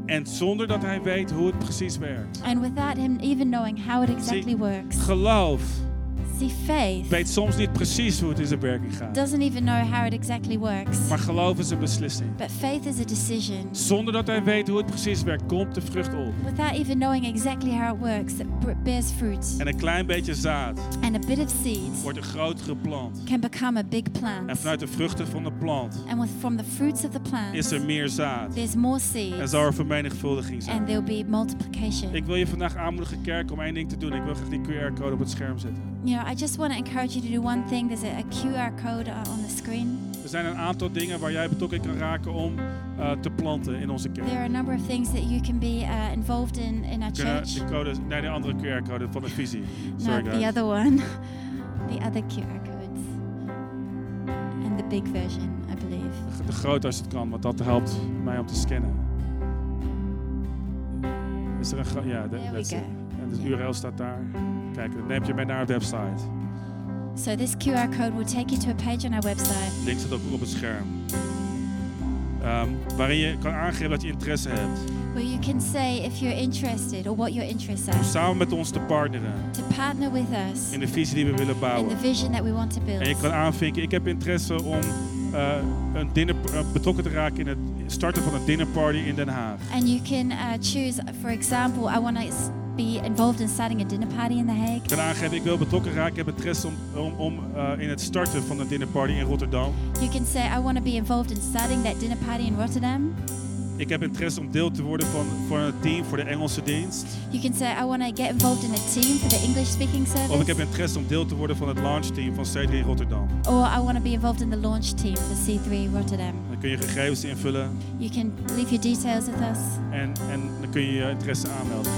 En zonder dat hij weet hoe het precies werkt. and without him even knowing how it exactly Zie, works. Geloof See, faith weet soms niet precies hoe het in zijn werking gaat. doesn't even know how it exactly works. Maar geloof is een beslissing. But faith is a decision. Zonder dat hij weet hoe het precies werkt, komt de vrucht op. Without even knowing exactly how it works, it bears fruit. En een klein beetje zaad And a bit of seed wordt een grotere plant. can become a big En plant. vanuit de vruchten van de plant And with, from the fruits of the plant, is er meer zaad. there's more En seed zal er vermenigvuldiging zijn. and there'll be multiplication. Ik wil je vandaag aanmoedigen, kerk, om één ding te doen. Ik wil graag die QR-code op het scherm zetten. You know, I just want to encourage you to do one thing. There's a, a QR code uh, on the screen. Er zijn een aantal dingen waar jij betrokken kan raken om eh, te planten in onze kerk. There are a number of things that you can be uh, involved in in our church. de code, nee, de andere QR-code van de visie. Sorry No, guys. the other one, the other QR codes, and the big version, I believe. De groot als het kan, want dat helpt mij om te scannen. Is er een Ja, There we dat go. En de URL staat daar. Kijk, dan neem je mee naar een website. So this QR code will take you to a page on our website. Link staat ook op het scherm. Ehm, waarin je kan aangeven dat je interesse hebt. where you can say if you're interested or what your interests are, Om samen met ons te partneren to partner with us in de visie die we willen in bouwen. the vision that we want to build. En je kan aanvinken, ik heb interesse om eh, een dinner, eh, betrokken te raken in het starten van een dinnerparty in Den Haag. And you can uh, choose, for example, I want to be involved in starting a dinner party in The Hague. Ik aangeven, ik wil betrokken raken, ik heb interesse om, om, om eh, in het starten van een dinnerparty in Rotterdam. You can say, I want to be involved in starting that dinner party in Rotterdam. Ik heb interesse om deel te worden van, van een team voor de Engelse dienst. You can say, I want to get involved in a team for the English speaking Of ik service. heb interesse om deel te worden van het launch team van C3 Rotterdam. Or I want to be involved in the launch team for C3 Rotterdam. Dan kun je gegevens invullen You can leave your details with us en, en dan kun je je interesse aanmelden.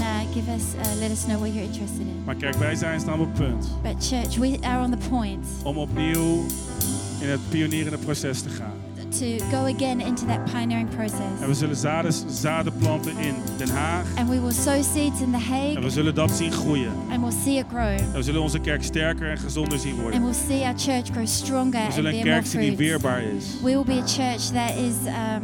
And uh, give us, uh, let us know what you're interested in. Maar kijk, wij zijn staan op het punt But church, we are on the point om opnieuw in het pionierende proces te gaan. to go again into that pioneering En process. we zullen zaden, zaden planten in Den Haag. And we will sow seeds in The En Hague we zullen dat zien groeien. and we'll see it grow. En we zullen onze kerk sterker en gezonder zien And worden. we'll see our church grow stronger We and zullen een bear more kerk zien die weerbaar is. We will be a church that is um,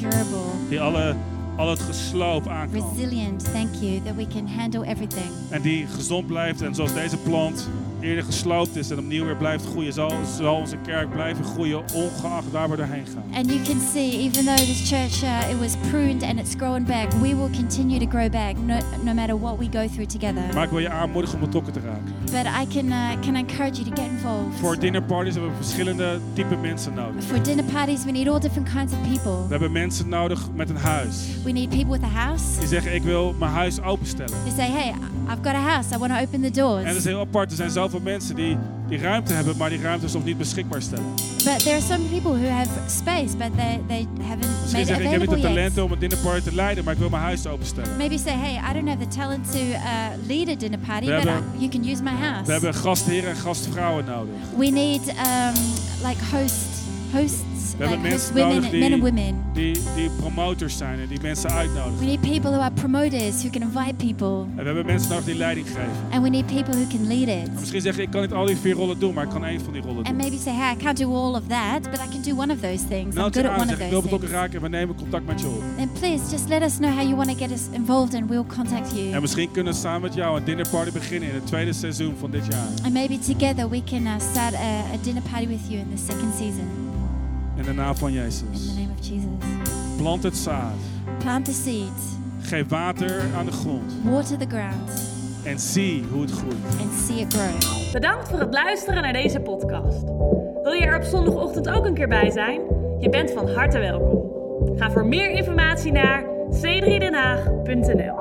durable, Die alle, al het gesloop aan kan. resilient. Thank you that we can handle everything. En die gezond blijft. En zoals deze plant eerder gesloopt is en opnieuw weer blijft groeien, zal, zal onze kerk blijven groeien, ongeacht waar we doorheen gaan. And you can see, even though this church uh, it was pruned and it's growing back, we will continue to grow back no, no matter what we go through together. Maar ik wil je aanmoedigen om betrokken te raken. But I can uh, can encourage you to get involved. Voor dinnerparties hebben we verschillende type mensen nodig. For dinner parties, we need all different kinds of We people. hebben mensen nodig met een huis. We need people with a house. Die zeggen, ik wil mijn huis openstellen. They say, hey, I've got a house. I want to open the doors. En dat is heel apart. Er zijn zoveel mensen die, die ruimte hebben, maar die ruimte is nog niet beschikbaar stellen. But there are some people who have space, but they, they haven't Misschien zeggen, ik heb niet de talenten om een dinnerparty te leiden, maar ik wil mijn huis openstellen. Maybe say, hey, I don't have the talent to uh, lead a dinner party, We but hebben- I, you can use my house. We hebben gastheren en gastvrouwen nodig. We need um, like host, hosts, We hebben like mensen women, nodig men and die, women. die, die promoters zijn en die mensen We uitnodigen. need people who are promoters who can invite people, En we hebben mensen nodig die leiding geven. and we need people who can lead it. En misschien zeg je, ik kan niet al die vier rollen doen, maar ik kan één van die rollen And doen. maybe say, hey, I can't do all of that, but I can do one of those things. I'm Meld good at one en of wil those things. raken en we nemen contact met je op. And please just let us know how you want to get us involved, and we'll contact En you. misschien kunnen we samen met jou een dinnerparty beginnen in het tweede seizoen van dit jaar. And maybe together we can uh, start a, a dinner party with you in the second season. In de naam van In the Jezus. name of Jesus. Plant het zaad. Plant the seed, Geef water aan de grond. water the ground, En zie hoe het groeit. and see it grow. Bedankt voor het luisteren naar deze podcast. Wil je er op zondagochtend ook een keer bij zijn? Je bent van harte welkom. Ga voor meer informatie naar c3denhaag.nl